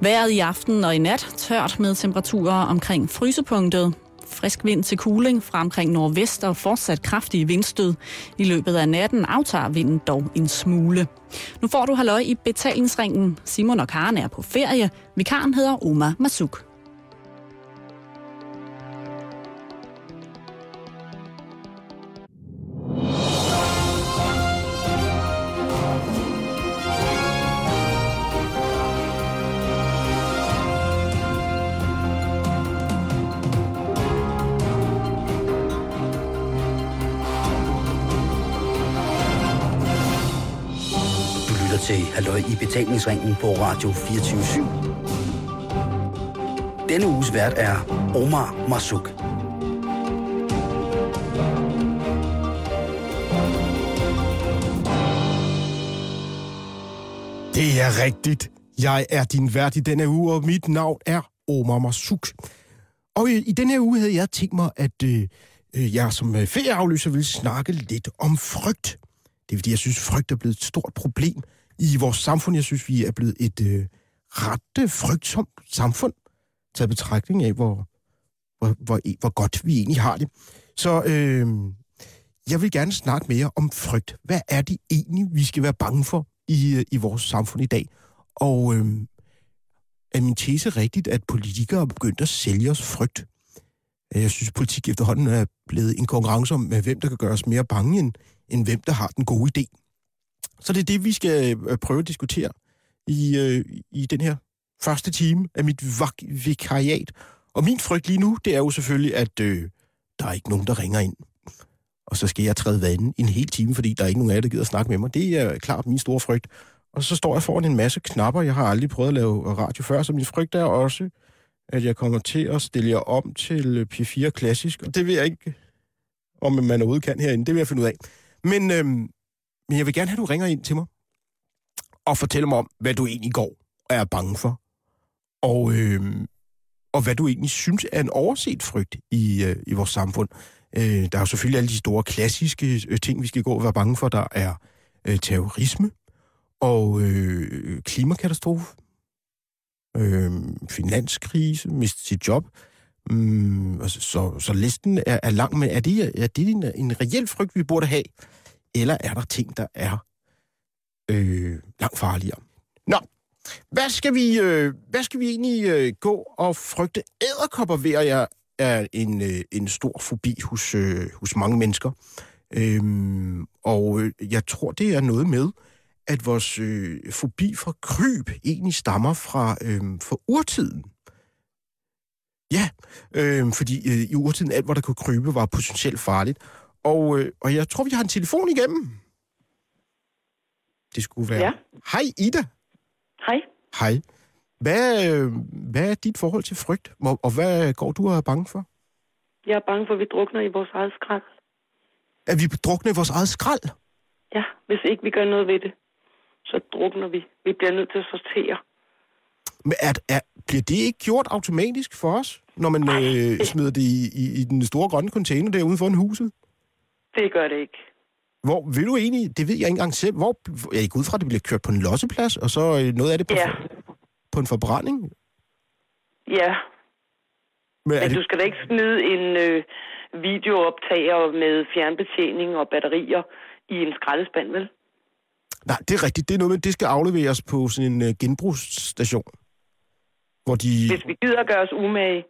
Været i aften og i nat tørt med temperaturer omkring frysepunktet. Frisk vind til kuling fra omkring nordvest og fortsat kraftige vindstød. I løbet af natten aftager vinden dog en smule. Nu får du halløj i betalingsringen. Simon og Karen er på ferie. Vikaren hedder Omar Masuk. Betalingsringen på Radio 24 Denne uges vært er Omar Masuk. Det er rigtigt. Jeg er din vært i denne uge, og mit navn er Omar Masuk. Og i, i denne her uge havde jeg tænkt mig, at øh, øh, jeg som øh, ferieafløser ville snakke lidt om frygt. Det er fordi, jeg synes, frygt er blevet et stort problem i vores samfund. Jeg synes, vi er blevet et øh, ret øh, frygtsomt samfund, taget betragtning af, hvor, hvor, hvor, e, hvor godt vi egentlig har det. Så øh, jeg vil gerne snakke mere om frygt. Hvad er det egentlig, vi skal være bange for i, øh, i vores samfund i dag? Og øh, er min tese rigtigt, at politikere er begyndt at sælge os frygt? Jeg synes, politik efterhånden er blevet en konkurrence om, hvem der kan gøre os mere bange, end, end hvem der har den gode idé. Så det er det, vi skal øh, prøve at diskutere i, øh, i den her første time af mit vikariat. Og min frygt lige nu, det er jo selvfølgelig, at øh, der er ikke nogen, der ringer ind. Og så skal jeg træde vandet en hel time, fordi der er ikke nogen af jer, der gider at snakke med mig. Det er klart min store frygt. Og så står jeg foran en masse knapper. Jeg har aldrig prøvet at lave radio før, så min frygt er også, at jeg kommer til at stille jer om til øh, P4 Klassisk. Og det vil jeg ikke, om man overhovedet kan herinde. Det vil jeg finde ud af. Men øhm, men jeg vil gerne have, at du ringer ind til mig og fortæller mig om, hvad du egentlig går og er bange for. Og, øh, og hvad du egentlig synes er en overset frygt i, øh, i vores samfund. Øh, der er jo selvfølgelig alle de store klassiske øh, ting, vi skal gå og være bange for. Der er øh, terrorisme og øh, klimakatastrofe, øh, finanskrise, miste sit job. Mm, altså, så, så listen er, er lang, men er det, er det en, en reel frygt, vi burde have? Eller er der ting, der er øh, langt farligere? Nå, hvad skal vi, øh, hvad skal vi egentlig øh, gå og frygte? Æderkopper ved jeg er en, øh, en stor fobi hos, øh, hos mange mennesker. Øhm, og øh, jeg tror, det er noget med, at vores øh, fobi for kryb egentlig stammer fra, øh, fra urtiden. Ja, øh, fordi øh, i urtiden alt, hvad der kunne krybe, var potentielt farligt. Og, øh, og jeg tror, vi har en telefon igennem. Det skulle være... Ja. Hej, Ida. Hej. Hej. Hvad, øh, hvad er dit forhold til frygt, og, hvad går du og er bange for? Jeg er bange for, at vi drukner i vores eget skrald. At vi drukner i vores eget skrald? Ja, hvis ikke vi gør noget ved det, så drukner vi. Vi bliver nødt til at sortere. Men er, er, bliver det ikke gjort automatisk for os, når man øh, smider det i, i, i den store grønne container der uden for huset? Det gør det ikke. Hvor vil du egentlig, det ved jeg ikke engang selv, hvor, jeg ikke ud fra, at det bliver kørt på en losseplads, og så øh, noget af det på, ja. på en forbrænding? Ja. Men, Men det... du skal da ikke smide en øh, videooptager med fjernbetjening og batterier i en skraldespand, vel? Nej, det er rigtigt. Det er noget med, det skal afleveres på sådan en uh, genbrugsstation. Hvor de... Hvis vi gider at gøre os umage,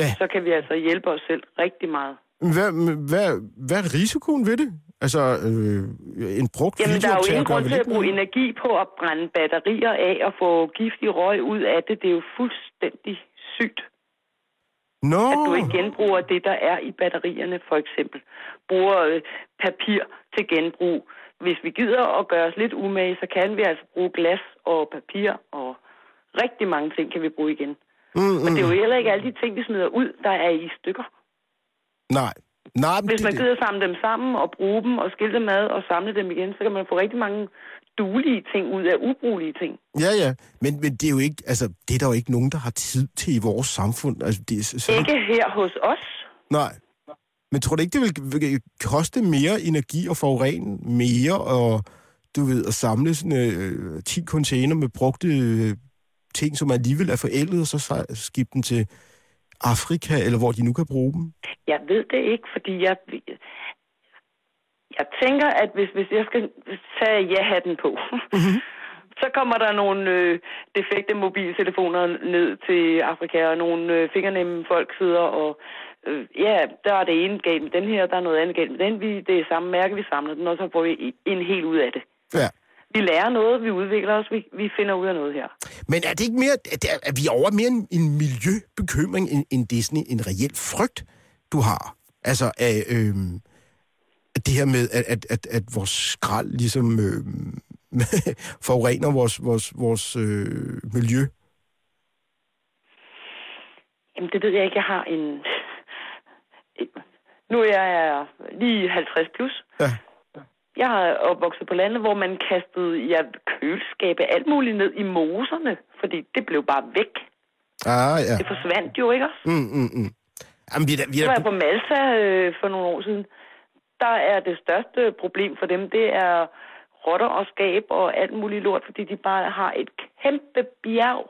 ja. så kan vi altså hjælpe os selv rigtig meget. Hvad, hvad, hvad er risikoen ved det? Altså, øh, en brugt Jamen, der er jo ingen grund til at bruge noget? energi på at brænde batterier af og få giftig røg ud af det. Det er jo fuldstændig sygt. No. At du ikke genbruger det, der er i batterierne, for eksempel. Bruger øh, papir til genbrug. Hvis vi gider at gøre os lidt umage, så kan vi altså bruge glas og papir og rigtig mange ting kan vi bruge igen. Mm, mm. Og det er jo heller ikke alle de ting, vi smider ud, der er i stykker. Nej. Nej Hvis man gider samle dem sammen og bruge dem og skille dem ad og samle dem igen, så kan man få rigtig mange duelige ting ud af ubrugelige ting. Ja, ja. Men, men det er jo ikke, altså, det er der jo ikke nogen, der har tid til i vores samfund. Altså, det er, så... Ikke her hos os. Nej. Men tror du ikke, det vil, vil koste mere energi og forurene mere, og du ved, at samle sådan øh, 10 container med brugte øh, ting, som alligevel er forældet, og så skifte dem til Afrika, eller hvor de nu kan bruge dem? Jeg ved det ikke, fordi jeg... Jeg tænker, at hvis, hvis jeg skal tage ja-hatten på, mm-hmm. så kommer der nogle øh, defekte mobiltelefoner ned til Afrika, og nogle øh, fingernemme folk sidder og... Øh, ja, der er det ene galt med den her, der er noget andet galt med den. Vi, det er samme mærke, vi samler den, og så får vi en helt ud af det. Ja. Vi lærer noget, vi udvikler os, vi, vi finder ud af noget her. Men er det ikke mere, at, at vi er over mere en, en miljøbekymring, end, end det er en, en reel frygt, du har? Altså, af, øh, det her med, at, at, at, at vores skrald ligesom øh, forurener vores, vores, vores øh, miljø? Jamen, det ved jeg ikke. Jeg har en... Nu er jeg lige 50 plus. Ja. Jeg er opvokset på landet, hvor man kastede ja, kølskabe alt muligt ned i moserne, fordi det blev bare væk. Ah, ja. Det forsvandt jo, ikke også? Mm, mm, mm. Jamen, vi er, da- vi Så er, var da- jeg på Malta øh, for nogle år siden. Der er det største problem for dem, det er rotter og skab og alt muligt lort, fordi de bare har et kæmpe bjerg.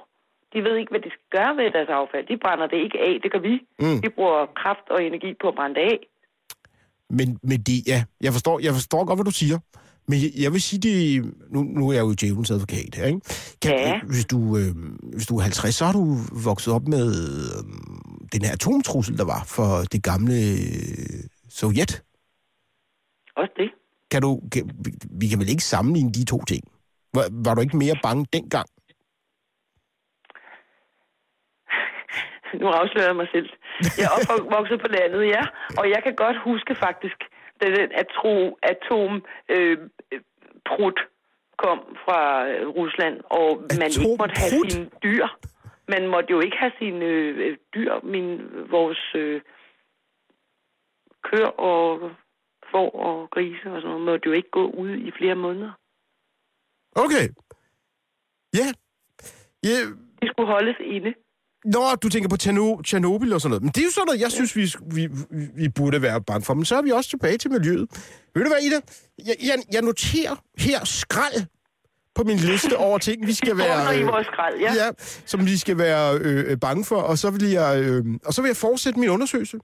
De ved ikke, hvad de skal gøre ved deres affald. De brænder det ikke af, det gør vi. Mm. Vi bruger kraft og energi på at brænde det af. Men, men det, ja, jeg forstår, jeg forstår godt, hvad du siger. Men jeg, jeg vil sige, det, nu, nu er jeg jo djævelens advokat her, ikke? Kan, Ja. hvis, du, øh, hvis du er 50, så har du vokset op med øh, den her atomtrussel, der var for det gamle øh, Sovjet. Også det. Kan du, kan, vi- kan vel ikke sammenligne de to ting? Var, var du ikke mere bange dengang? Nu afslører jeg mig selv. Jeg er opvokset på landet, ja. Og jeg kan godt huske faktisk, da den atro, atom øh, prut kom fra øh, Rusland, og man ikke måtte have sine dyr. Man måtte jo ikke have sine øh, dyr, min, vores øh, køer og får og grise og sådan noget, måtte jo ikke gå ud i flere måneder. Okay. Ja. Ja, De skulle holdes inde. Nå, du tænker på Tjerno- Tjernobyl og sådan noget. Men det er jo sådan noget, jeg synes, vi, vi, vi burde være bange for. Men så er vi også tilbage til miljøet. Ved du hvad, Ida? Jeg, jeg, jeg noterer her skrald på min liste over ting, vi skal være... bunder i vores skrald, ja. ja, som vi skal være øh, øh, bange for. Og så, vil jeg, øh, og så vil jeg fortsætte min undersøgelse.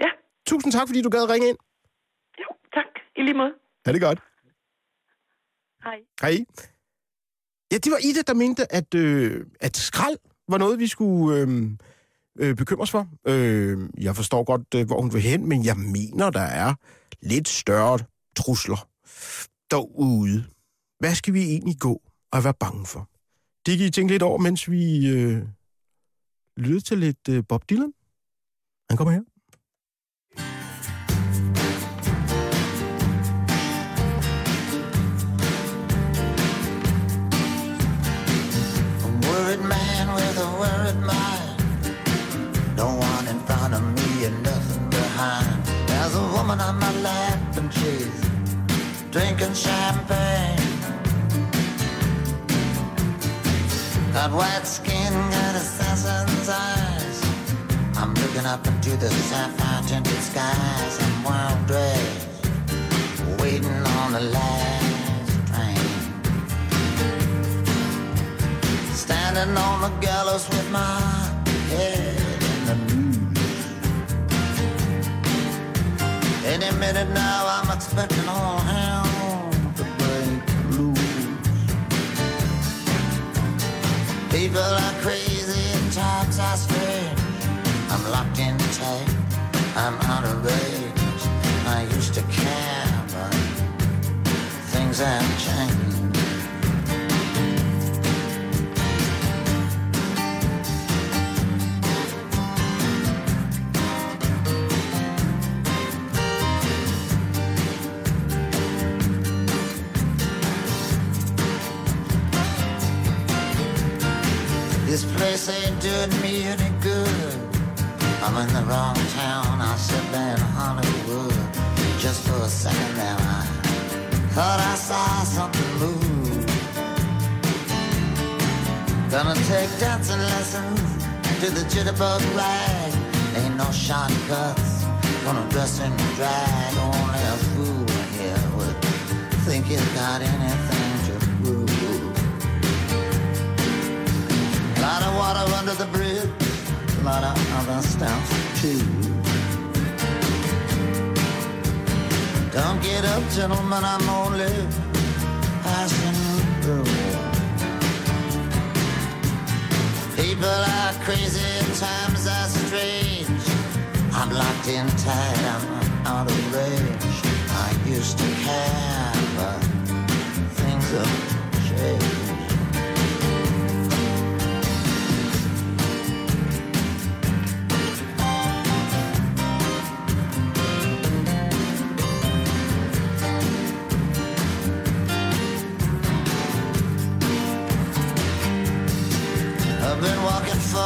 Ja, Tusind tak, fordi du gad ringe ind. jo, tak. I lige måde. Ha' det godt. Hej. Hej. Ja, det var Ida, der mente, at, øh, at skrald var noget, vi skulle øh, øh, bekymre os for. Øh, jeg forstår godt, øh, hvor hun vil hen, men jeg mener, der er lidt større trusler derude. Hvad skal vi egentlig gå og være bange for? Det kan I tænke lidt over, mens vi øh, lytter til lidt øh, Bob Dylan. Han kommer her. Lap drinking champagne. Got white skin, got assassin's eyes. I'm looking up into the sapphire tinted skies. I'm wild dressed, waiting on the last train. Standing on the gallows with my head in the news. Any minute now, Oh, Loose. People are crazy times are strange. I'm locked in tight, I'm out of range. I used to care, but things have changed. This ain't doing me any good. I'm in the wrong town. I sit there in Hollywood. Just for a second there, I thought I saw something move. Gonna take dancing lessons to the jitterbug rag. Ain't no shortcuts. Gonna dress in drag. Only a fool here would think he's got anything to prove. under the bridge. A lot of other stuff too. Don't get up, gentlemen, I'm only passing through. People are crazy, times are strange. I'm locked in tight, I'm out of range. I used to care, but things have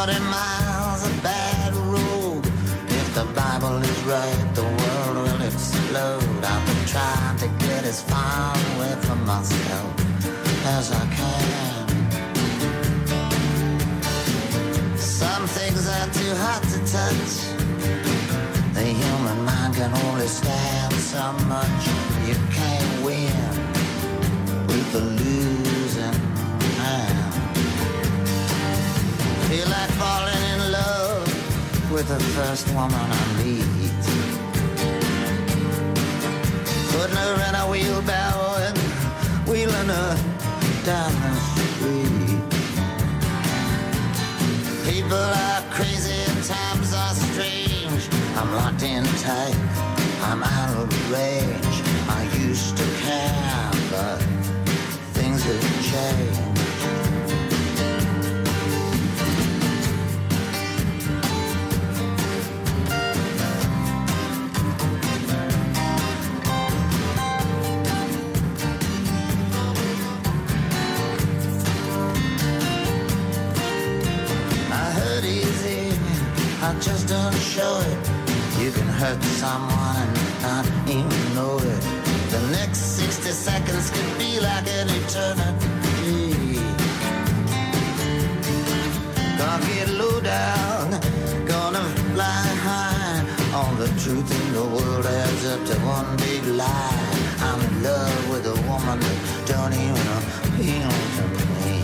40 miles a bad road. If the Bible is right, the world will explode. I've been trying to get as far away from myself as I can. Some things are too hot to touch. The human mind can only stand so much. You can't win with the losing hand. Feel like falling in love with the first woman I meet. Putting her in a wheelbarrow and wheeling her down the street. People are crazy and times are strange. I'm locked in tight, I'm out of range. I used to care, but things have changed. Show it. You can hurt someone and not even know it. The next 60 seconds could be like an eternity. Gonna get low down, gonna fly high. All the truth in the world adds up to one big lie. I'm in love with a woman that don't even appeal to me.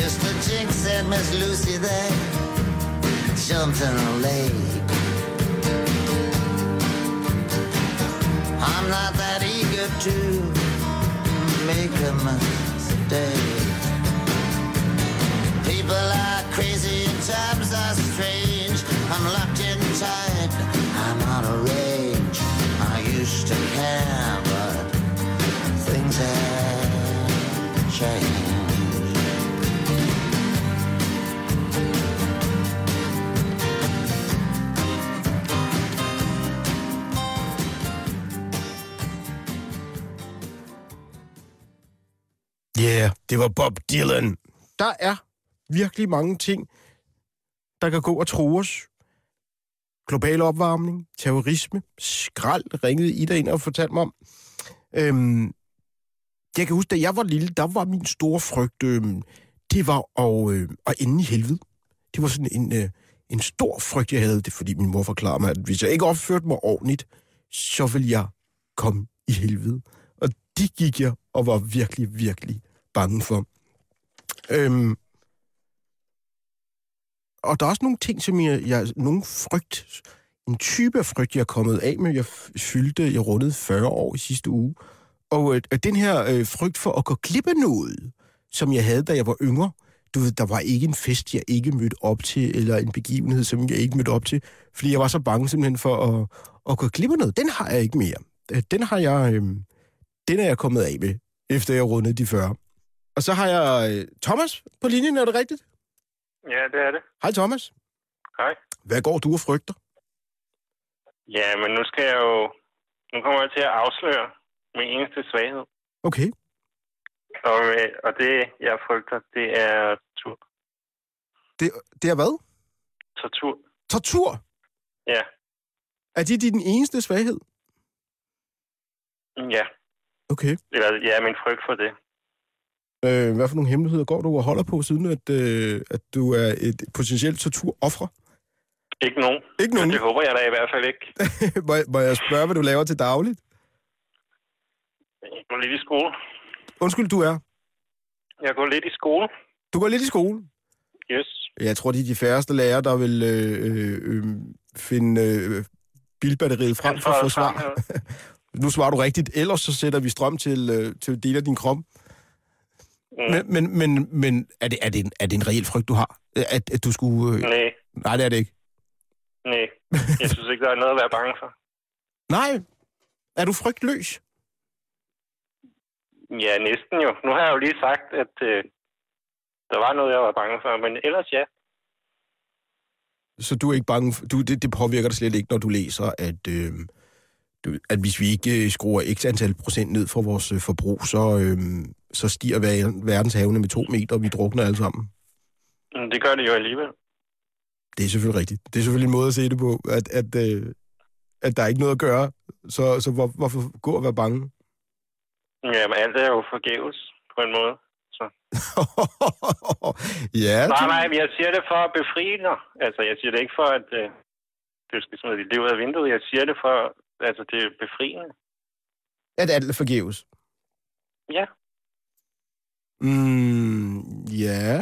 Mr. Jinx said Miss Lucy there a lake. I'm not that eager to make a mistake. People are crazy, times are strange. I'm locked in tight, I'm out of range. I used to care, but things have changed. Det var Bob Dylan. Der er virkelig mange ting, der kan gå og tro os. Global opvarmning, terrorisme, skrald, ringede Ida ind og fortalte mig om. Øhm, jeg kan huske, da jeg var lille, der var min store frygt, øhm, det var at, øh, at ende i helvede. Det var sådan en, øh, en stor frygt, jeg havde. Det fordi min mor forklarede mig, at hvis jeg ikke opførte mig ordentligt, så ville jeg komme i helvede. Og det gik jeg og var virkelig, virkelig bange for. Øhm, og der er også nogle ting, som jeg, jeg nogle frygt, en type af frygt, jeg er kommet af med. Jeg fyldte, jeg rundede 40 år i sidste uge. Og øh, den her øh, frygt for at gå glip af noget, som jeg havde, da jeg var yngre, du ved, der var ikke en fest, jeg ikke mødte op til, eller en begivenhed, som jeg ikke mødte op til, fordi jeg var så bange simpelthen for at, at gå glip af noget. Den har jeg ikke mere. Øh, den har jeg, øh, den er jeg kommet af med, efter jeg rundede de 40. Og så har jeg øh, Thomas på linjen, er det rigtigt? Ja, det er det. Hej Thomas. Hej. Hvad går du og frygter? Ja, men nu skal jeg jo... Nu kommer jeg til at afsløre min eneste svaghed. Okay. Og, øh, og det, jeg frygter, det er tur. Det, det er hvad? Tortur. Tortur? Ja. Er det din eneste svaghed? Ja. Okay. Eller, ja, min frygt for det. Øh, hvad for nogle hemmeligheder går du og holder på, siden at, øh, at du er et potentielt torturoffre? Ikke nogen. Ikke nogen? Men det håber jeg da i hvert fald ikke. må, må jeg spørge, hvad du laver til dagligt? Jeg går lidt i skole. Undskyld, du er. Jeg går lidt i skole. Du går lidt i skole. Yes. Jeg tror, det er de færreste lærere, der vil øh, øh, øh, finde øh, bilbatteriet frem for at få svar. Nu svarer du rigtigt, ellers så sætter vi strøm til, øh, til dele af din krop. Mm. Men, men, men, men er, det, er, det en, er det en reel frygt, du har? At, at du skulle... Øh... Nej, Nej, det er det ikke. nej. Jeg synes ikke, der er noget at være bange for. Nej. Er du frygtløs? Ja, næsten jo. Nu har jeg jo lige sagt, at øh, der var noget, jeg var bange for, men ellers ja. Så du er ikke bange for, du, det, det påvirker dig slet ikke, når du læser, at, øh, at hvis vi ikke øh, skruer x antal procent ned for vores øh, forbrug, så, øh, så stiger ver- verdenshavene med to meter, og vi drukner alle sammen. Men Det gør det jo alligevel. Det er selvfølgelig rigtigt. Det er selvfølgelig en måde at se det på, at, at, øh, at der er ikke noget at gøre. Så, så hvor, hvorfor gå og være bange? Jamen, alt er jo forgæves på en måde. Så. ja, Nej, nej, men jeg siger det for at befri dig. Altså, jeg siger det ikke for, at øh, du skal smide dit liv ud af vinduet. Jeg siger det for, altså, det er befriende. at alt forgæves. Ja. Mm, ja,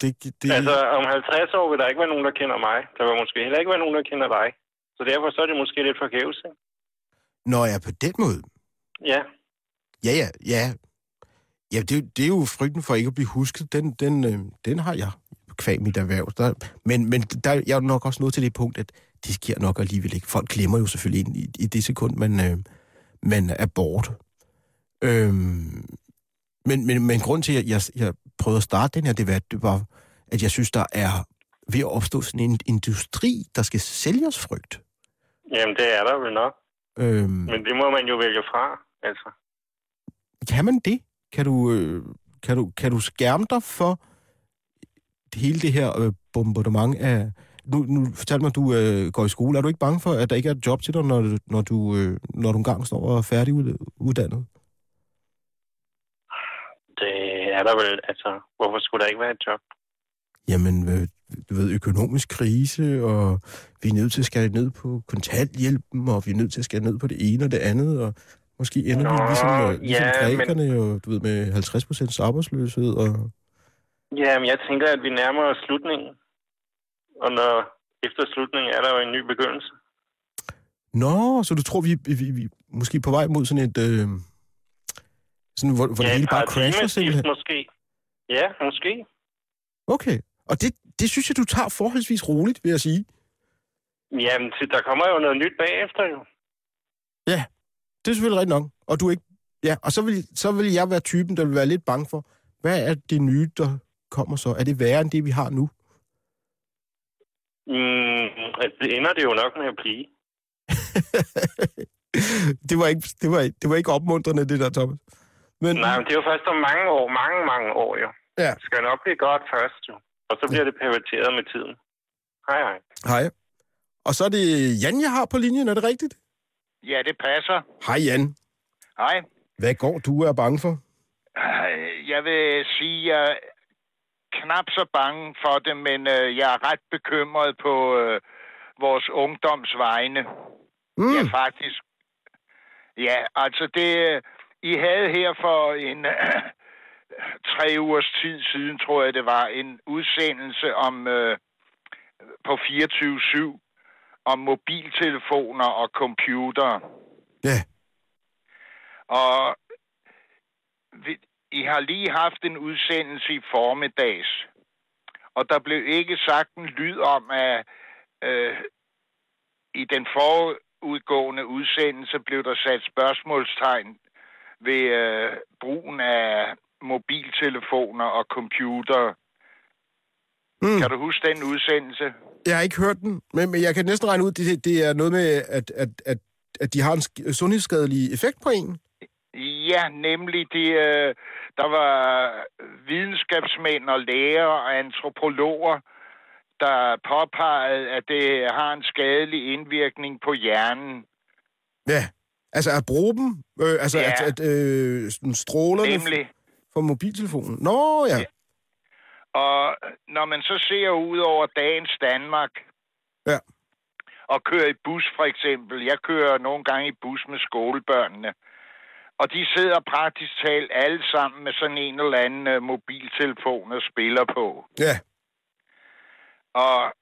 det, det, Altså, om 50 år vil der ikke være nogen, der kender mig. Der vil måske heller ikke være nogen, der kender dig. Så derfor så er det måske lidt forgæves, ikke? Når jeg er på den måde, Ja. Ja, ja, ja. Ja, det, det er jo frygten for ikke at blive husket. Den, den, øh, den har jeg kvæg mit erhverv. Der, men men der, jeg er nok også nået til det punkt, at det sker nok alligevel ikke. Folk glemmer jo selvfølgelig ind i, i det sekund, man, øh, man er bort. Øhm, men, men, men grund til, at jeg, jeg prøvede at starte den her debat, det var, at jeg synes, der er ved at opstå sådan en industri, der skal sælge os frygt. Jamen, det er der vel nok. Øhm, Men det må man jo vælge fra, altså. Kan man det? Kan du, øh, kan du, kan du skærme dig for hele det her øh, bombardement af... Nu, nu fortæl mig, at du øh, går i skole. Er du ikke bange for, at der ikke er et job til dig, når, du- når, du, øh, når du engang står og er færdiguddannet? Det er der vel, altså. Hvorfor skulle der ikke være et job? Jamen, øh, du ved, økonomisk krise, og vi er nødt til at skære ned på kontanthjælpen, og vi er nødt til at skære ned på det ene og det andet, og måske ender vi Nå, ligesom, øh, ligesom ja, men- grækerne, og, du ved, med 50 procents arbejdsløshed, og... Jamen, jeg tænker, at vi nærmer os slutningen. Og når efter slutningen er der jo en ny begyndelse. Nå, så du tror, vi, vi, vi måske på vej mod sådan et... Øh, sådan, hvor, hvor det hele bare crasher simpelthen? måske. Ja, måske. Okay. Og det, det synes jeg, du tager forholdsvis roligt, vil jeg sige. Jamen, der kommer jo noget nyt bagefter jo. Det er selvfølgelig rigtigt nok. Og du er ikke... Ja, og så vil, så vil jeg være typen, der vil være lidt bange for, hvad er det nye, der kommer så? Er det værre end det, vi har nu? Mm, det ender det jo nok med at blive. det, var ikke, det, var, det var ikke opmuntrende, det der, Thomas. Men, Nej, men det er jo først om mange år, mange, mange år jo. Ja. Det skal nok blive godt først jo. Og så bliver det perverteret med tiden. Hej, hej. Hej. Og så er det Jan, jeg har på linjen, er det rigtigt? Ja, det passer. Hej Jan. Hej. Hvad går du er bange for? Øh, Jeg vil sige, jeg er knap så bange for det, men øh, jeg er ret bekymret på øh, vores ungdoms vegne. Mm. Ja, faktisk. Ja, altså det... øh, I havde her for en tre ugers tid siden, tror jeg det var, en udsendelse om øh, på 24-7 om mobiltelefoner og computere. Ja. Og vi, I har lige haft en udsendelse i formiddags, og der blev ikke sagt en lyd om, at øh, i den forudgående udsendelse blev der sat spørgsmålstegn ved øh, brugen af mobiltelefoner og computere. Mm. Kan du huske den udsendelse? Jeg har ikke hørt den, men, men jeg kan næsten regne ud, det, det er noget med, at, at, at, at de har en sk- sundhedsskadelig effekt på en. Ja, nemlig det, øh, der var videnskabsmænd og læger og antropologer, der påpegede, at det har en skadelig indvirkning på hjernen. Ja. Altså at bruge dem, øh, altså Ja. at, at øh, strålerne Nemlig. fra mobiltelefonen. Nå ja. Ja. Og når man så ser ud over dagens Danmark, Ja. og kører i bus for eksempel, jeg kører nogle gange i bus med skolebørnene, Og de sidder praktisk talt alle sammen med sådan en eller anden øh, mobiltelefon og spiller på. Ja. Og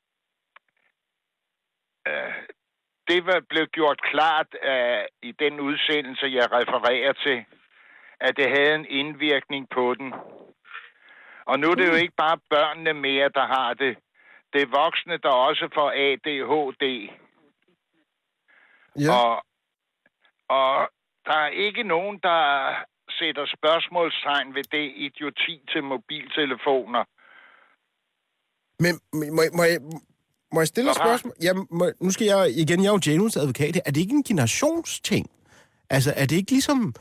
øh, det var blevet gjort klart øh, i den udsendelse, jeg refererer til, at det havde en indvirkning på den. Og nu er det jo ikke bare børnene mere, der har det. Det er voksne, der også får ADHD. Ja. Og, og der er ikke nogen, der sætter spørgsmålstegn ved det idioti til mobiltelefoner. Men må, jeg- må, jeg, må jeg stille et spørgsmål? Ja, må, nu skal jeg igen, jeg er jo Janus advokat. Er det ikke en generationsting? Altså, er det ikke ligesom,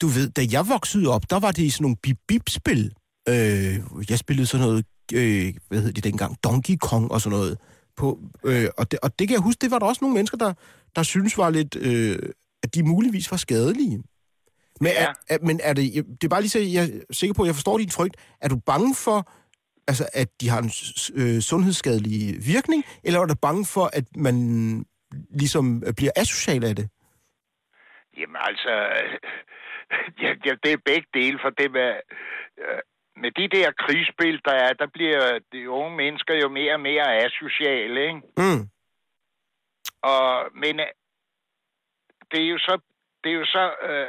du ved, da jeg voksede op, der var det i sådan nogle bip-bip-spil. Øh, jeg spillede sådan noget, øh, hvad hed det dengang, Donkey Kong og sådan noget. På, øh, og, det, og det kan jeg huske, det var der også nogle mennesker, der, der synes var lidt, øh, at de muligvis var skadelige. Men, Ja. er, er, men er det, det er bare lige så, jeg er sikker på, at jeg forstår din frygt. Er du bange for, altså, at de har en øh, sundhedsskadelig virkning, eller er du bange for, at man ligesom øh, bliver asocial af det? Jamen altså, ja, ja, det er begge dele, for det med, øh, med de der krigsspil, der er, der bliver de unge mennesker jo mere og mere asociale, ikke? Mm. Og, men øh, det er jo så, det er jo så øh,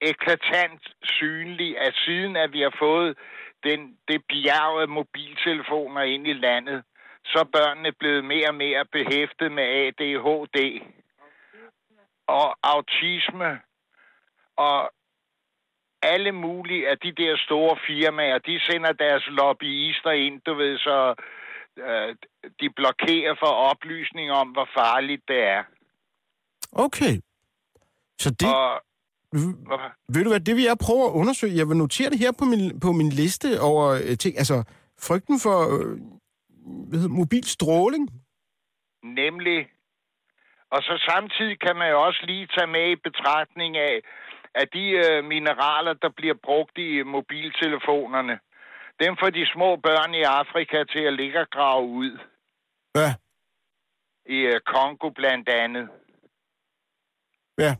eklatant synligt, at siden at vi har fået den, det bjerg af mobiltelefoner ind i landet, så er børnene blevet mere og mere behæftet med ADHD og autisme og alle mulige af de der store firmaer, de sender deres lobbyister ind, du ved, så øh, de blokerer for oplysning om, hvor farligt det er. Okay. Så det, Og, ved du hvad, det vil jeg prøve at undersøge. Jeg vil notere det her på min, på min liste over øh, ting. Altså, frygten for øh, hvad hedder, mobil stråling. Nemlig. Og så samtidig kan man jo også lige tage med i betragtning af, at de øh, mineraler, der bliver brugt i mobiltelefonerne, dem får de små børn i Afrika til at ligge og grave ud. Ja. I øh, Kongo blandt andet. Ja.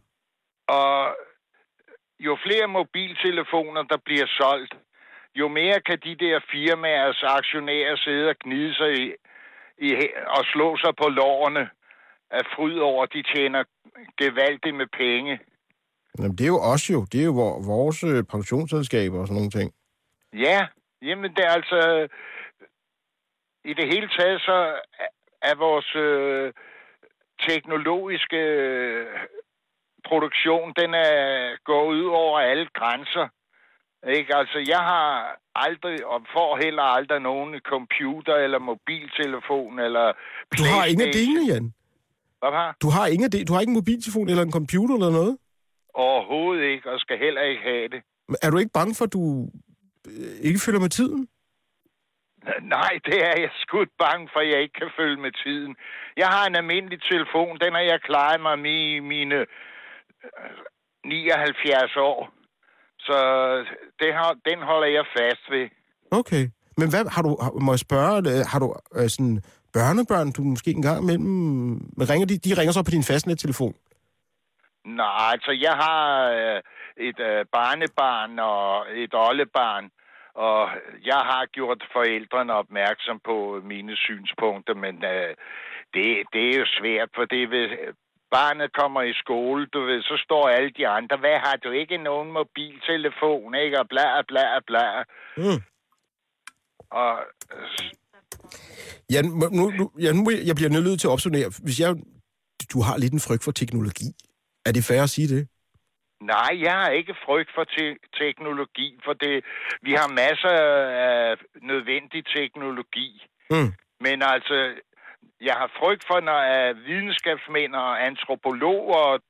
Og jo flere mobiltelefoner, der bliver solgt, jo mere kan de der firmaers aktionærer sidde og gnide sig i, i, og slå sig på lårene af fryd over, at de tjener gevaldigt med penge. Jamen, det er jo os jo. Det er jo vor- vores øh, pensionsselskaber og sådan nogle ting. Ja, jamen det er altså... I det hele taget så er- er vores øh, teknologiske øh, produktion, den er gået ud over alle grænser. Ikke? Altså, jeg har aldrig, og får heller aldrig nogen computer eller mobiltelefon eller Du har ingen af delene, Jan. Hvad har? Du har ingen af det. Du har ikke en mobiltelefon eller en computer eller noget. Overhovedet ikke, og skal heller ikke have det. Men Er du ikke bange for, at du øh, ikke følger med tiden? Nej, det er jeg skudt bange for, at jeg ikke kan følge med tiden. Jeg har en almindelig telefon, den har jeg klaret mig med i mine 79 år. Så det har, den holder jeg fast ved. Okay. Men hvad har du, må jeg spørge, øh, har du øh, sådan børnebørn, du måske en gang imellem, ringer de, de ringer så på din fastnettelefon? Nej, altså jeg har øh, et øh, barnebarn og et oldebarn, og jeg har gjort forældrene opmærksom på mine synspunkter, men øh, det, det er jo svært, for det ved, barnet kommer i skole, du ved, så står alle de andre, hvad har du ikke nogen mobiltelefon, ikke, og bla bla bla. Mm. Og Ja, nu, nu, ja, nu, jeg bliver nødt til at opsummere. Hvis jeg, du har lidt en frygt for teknologi. Er det fair at sige det? Nej, jeg har ikke frygt for te- teknologi, for det, vi har masser af nødvendig teknologi. Mm. Men altså, jeg har frygt for, når uh, videnskabsmænd og antropologer og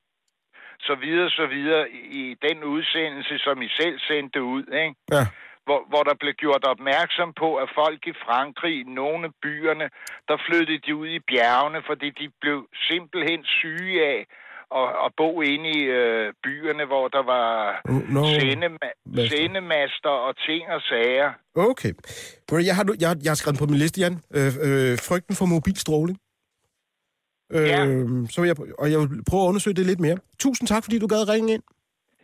så videre, så videre, i den udsendelse, som I selv sendte ud, ikke? Ja. Hvor, hvor der blev gjort opmærksom på, at folk i Frankrig, i nogle af byerne, der flyttede de ud i bjergene, fordi de blev simpelthen syge af at, at bo inde i øh, byerne, hvor der var Nå. sendema- Master. sendemaster og ting og sager. Okay. Jeg har, jeg, jeg har skrevet på min liste, Jan. Øh, øh, frygten for mobilstråling. Øh, Ja. så jeg, og jeg vil prøve at undersøge det lidt mere. Tusind tak, fordi du gad ringe ind.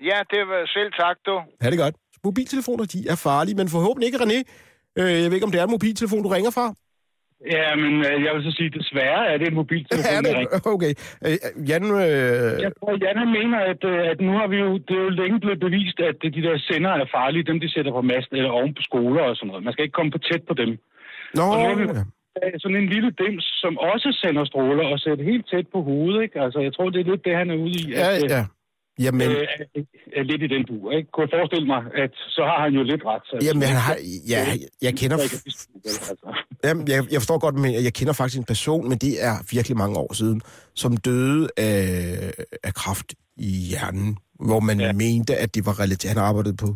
Ja, det var selv tak, du. Ha' det godt. Mobiltelefoner, de er farlige, men forhåbentlig ikke, René. Øh, jeg ved ikke, om det er en mobiltelefon, du ringer fra. Ja, men øh, jeg vil så sige, desværre er det en mobiltelefon, er det? Okay. Øh, Jan, øh, Jeg tror, Jan mener, at, øh, at nu har vi jo, det er jo længe blevet bevist, at de der sender er farlige, dem de sætter på mast eller oven på skoler og sådan noget. Man skal ikke komme for tæt på dem. Nå, Og nu har vi sådan en lille dims, som også sender stråler og sætter helt tæt på hovedet, ikke? Altså, jeg tror, det er lidt det, han er ude i. ja, at, øh, ja. Jamen, Øh, er, lidt i den bur, ikke? Kunne jeg forestille mig, at så har han jo lidt ret. Så jamen han har, ja, jeg kender, Altså. jamen, jeg, jeg forstår godt, men jeg kender faktisk en person, men det er virkelig mange år siden, som døde af, af kraft i hjernen, hvor man ja. Mente, at det var relateret. Han arbejdede på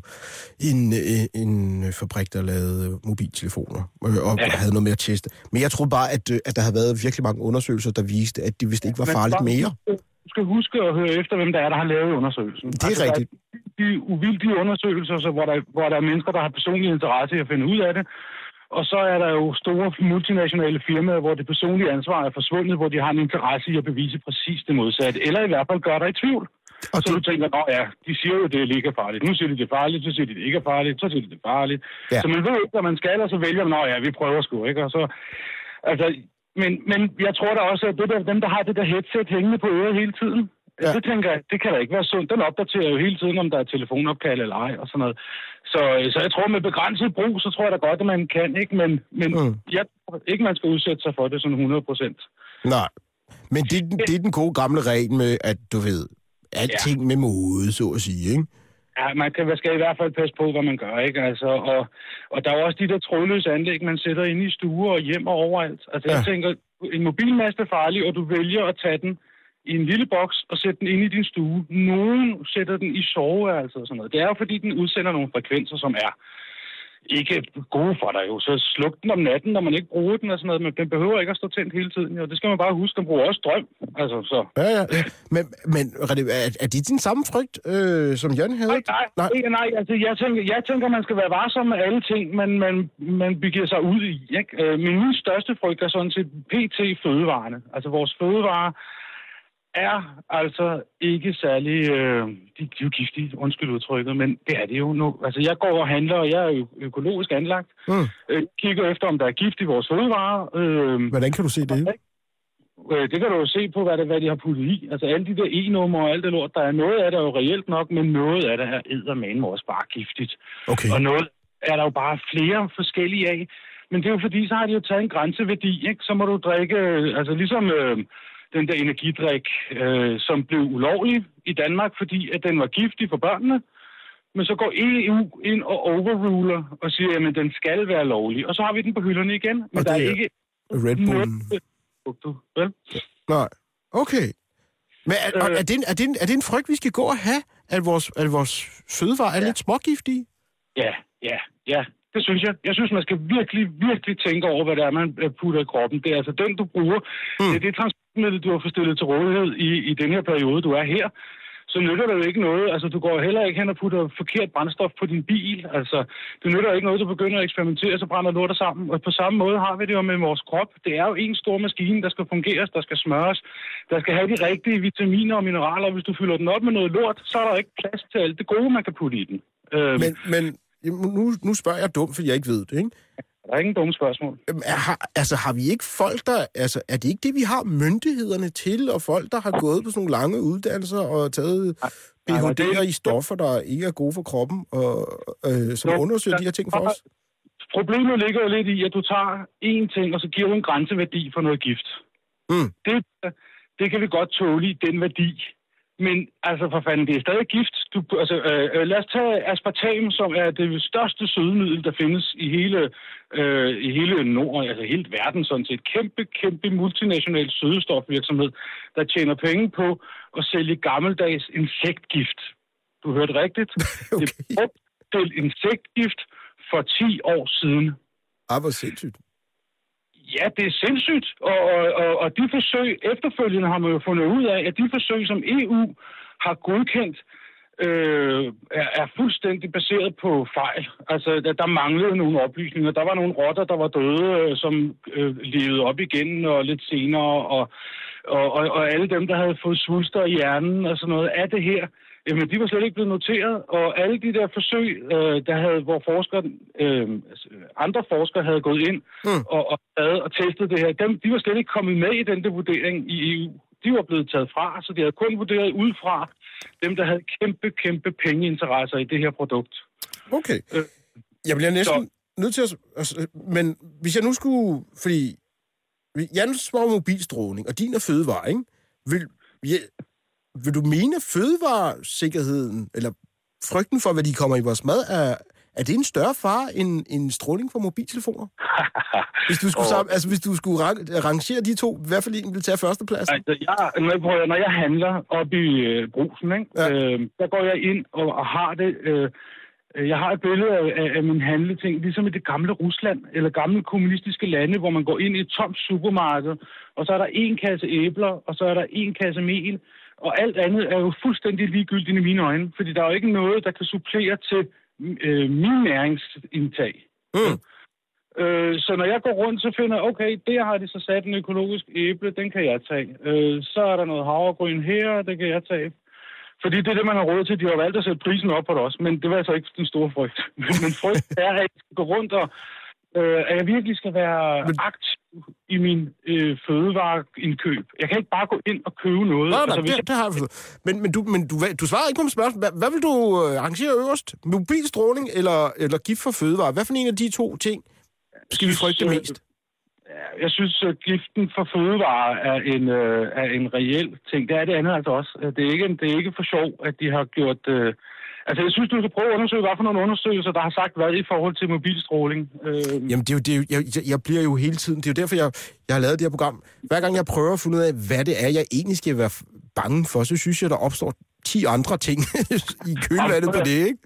en, øh, en fabrik, der lavede mobiltelefoner, øh, og ja. Havde noget at teste. Men jeg troede bare, at, øh, at der havde været virkelig mange undersøgelser, der viste, at det vist ikke var farligt mere. Du skal huske at høre efter, hvem der er, der har lavet undersøgelsen. Det er der rigtigt. de uvildige undersøgelser, så hvor, der, hvor der er mennesker, der har personlig interesse i at finde ud af det. Og så er der jo store multinationale firmaer, hvor det personlige ansvar er forsvundet, hvor de har en interesse i at bevise præcis det modsatte. Eller i hvert fald gøre dig i tvivl. Og så du tænker, nå ja, de siger jo, det er ikke er farligt. Nu siger de, det er farligt, så siger de, det ikke er farligt, så siger de, det er farligt. Ja. Så man ved ikke, hvad man skal, og så vælger man, nå ja, vi prøver sgu, ikke? Og så, altså, men, men jeg tror da også, at det der, dem, der har det der headset hængende på øret hele tiden, Ja. det tænker jeg, det kan da ikke være sundt. Den opdaterer jo hele tiden, om der er telefonopkald eller ej, og sådan noget. Så, så jeg tror, med begrænset brug, så tror jeg da godt, at man kan, ikke? Men, men Mm. jeg tror ikke, man skal udsætte sig for det sådan 100 procent. Nej. Men det, det er den gode gamle regel med, at du ved, alting ja. med mode, så at sige, ikke? Ja, man kan, man skal i hvert fald passe på, hvad man gør, ikke? Altså, og, og der er også de der trådløse anlæg, man sætter ind i stuer og hjem og overalt. Altså. Ja. jeg tænker, en mobilmast er farlig, og du vælger at tage den i en lille boks og sætte den ind i din stue. Nogen sætter den i soveværelset og sådan noget. Det er jo, fordi den udsender nogle frekvenser, som er ikke gode for dig jo. Så sluk den om natten, når man ikke bruger den og sådan noget, men den behøver ikke at stå tændt hele tiden. Jo. Det skal man bare huske, den bruger også strøm. Altså, så Ja, ja. Men, men er, er det din samme frygt, øh, som Jan havde? Nej, nej, nej. nej. nej altså, jeg, tænker, jeg tænker, man skal være varsom med alle ting, man, man, man begiver sig ud i. Ikke? Øh, min største frygt er sådan set PT fødevarene. Altså vores fødevarer er altså ikke særlig... Øh, de, de er jo giftige, undskyld udtrykket, men det er det jo nu. Altså jeg går og handler, og jeg er jo økologisk anlagt. Mm. Øh, kigger efter, om der er gift i vores fødevarer. Øh, Hvordan kan du se det? Øh, det kan du jo se på, hvad, det, hvad de har puttet i. Altså alle de der e-numre og alt det lort, der er noget af det er jo reelt nok, men noget af det er eddermame også bare giftigt. Okay. Og noget er der jo bare flere forskellige af. Men det er jo fordi, så har de jo taget en grænseværdi, ikke? Så må du drikke, øh, altså ligesom øh, den der energidrik, øh, som blev ulovlig i Danmark, fordi at den var giftig for børnene. Men så går EU ind og overruler og siger, at den skal være lovlig. Og så har vi den på hylderne igen. Men Og der det er er ikke Red Bull. Nej. Okay. Men er, Øh. er, det en, er, det en, er det en frygt, vi skal gå og have, at vores, at vores fødevarer er Ja. lidt smågiftige? Ja, ja, ja. Det synes jeg. Jeg synes, man skal virkelig, virkelig tænke over, hvad det er, man putter i kroppen. Det er altså den, du bruger. Mm. Det er det transportmiddel, du har fået stillet til rådighed i, i den her periode, du er her. Så nytter det jo ikke noget. Altså, du går heller ikke hen og putter forkert brændstof på din bil. Altså, det nytter jo ikke noget, du begynder at eksperimentere, så brænder lortet sammen. Og på samme måde har vi det jo med vores krop. Det er jo en stor maskine, der skal fungeres, der skal smøres, der skal have de rigtige vitaminer og mineraler. Hvis du fylder den op med noget lort, så er der ikke plads til alt det gode, man kan putte i den. Øhm. Men, men nu, nu spørger jeg dumt, fordi jeg ikke ved det, ikke? Der er ingen dumme spørgsmål. Er- Har, altså, har vi ikke folk, der... Altså, er det ikke det, vi har myndighederne til, og folk, der har gået på sådan nogle lange uddannelser og taget det- i stoffer, der ikke er gode for kroppen, og øh, som Jo, undersøger de her ting for der- os? Problemet ligger jo lidt i, at du tager én ting, og så giver du en grænseværdi for noget gift. Mm. Det, det kan vi godt tåle i, den værdi. Men altså for fanden, det er stadig gift. Du, altså, øh, lad os tage aspartam, som er det største sødemiddel, der findes i hele, øh, i hele Norden, altså hele verden sådan set. Kæmpe, kæmpe multinational sødestofvirksomhed, der tjener penge på at sælge gammeldags insektgift. Du hørte rigtigt. Okay. Det er brugt til insektgift for 10 år siden. Ah, hvor sindssygt. Ja, det er sindssygt, og, og, og, de forsøg, efterfølgende har man jo fundet ud af, at de forsøg, som EU har godkendt, øh, er, er fuldstændig baseret på fejl. Altså, der, der manglede nogle oplysninger. Der var nogle rotter, der var døde, øh, som øh, levede op igen og lidt senere, og, og, og, og alle dem, der havde fået svulster i hjernen og sådan noget. af det her jamen de var slet ikke blevet noteret, og alle de der forsøg, øh, der havde, hvor forskere, øh, altså, andre forskere havde gået ind Mm. og, og, og testet det her, dem, de var slet ikke kommet med i den der vurdering i EU. De var blevet taget fra, så de havde kun vurderet ud fra dem, der havde kæmpe, kæmpe pengeinteresser i det her produkt. Okay. Øh, Jeg bliver næsten nødt til at... Altså, men hvis jeg nu skulle... Fordi Jans var mobilstråling, og din er fødevare, ikke? Vil, ja, vil du mene, fødevaresikkerheden, eller frygten for, hvad de kommer i vores mad, er, er det en større fare end, end stråling fra mobiltelefoner? Hvis du skulle, sammen, altså, hvis du skulle rang- rangere de to, hvad for en vil tage førstepladsen? Altså, jeg, når, jeg, prøver, når jeg handler op i øh, brusen, ikke, Ja. øh, der går jeg ind og, og har det... Øh, jeg har et billede af, af, af mine handleting, ligesom i det gamle Rusland, eller gamle kommunistiske lande, hvor man går ind i et tomt supermarked, og så er der en kasse æbler, og så er der en kasse mel, og alt andet er jo fuldstændig ligegyldigt i mine øjne, fordi der er jo ikke noget, der kan supplere til øh, min næringsindtag. Mm. Øh, så når jeg går rundt, så finder jeg, okay, der har de så sat en økologisk æble, den kan jeg tage. Øh, så er der noget havregryn her, det kan jeg tage. Fordi det er det, man har råd til. De har valgt at sætte prisen op på det også, men det var altså ikke den store frygt. men frygt er, at jeg skal gå rundt og øh, at jeg virkelig skal være aktiv i min øh, fødevareindkøb. Jeg kan ikke bare gå ind og købe noget. Nej, nej, altså, det, det har jeg forstået. Men, men, du, men du, du svarer ikke på mit spørgsmål. Hvad, hvad vil du øh, arrangere øverst? Mobilstråling eller, eller gift for fødevare? Hvad for en af de to ting skal vi frygte øh, mest? Ja, Jeg synes, at giften for fødevare er en, øh, er en reel ting. Det er det andet altså også. Det er ikke, det er ikke for sjov, at de har gjort... Øh, altså, jeg synes, du skal prøve at undersøge, hvad for nogle undersøgelser, der har sagt hvad i forhold til mobilstråling. Øh, Jamen, det er jo, det er jo, jeg, jeg- bliver jo hele tiden... Det er jo derfor, jeg, jeg har lavet det her program. Hver gang jeg prøver at finde ud af, hvad det er, jeg egentlig skal være bange for, så synes jeg, der opstår 10 andre ting i kølvandet på det, ikke?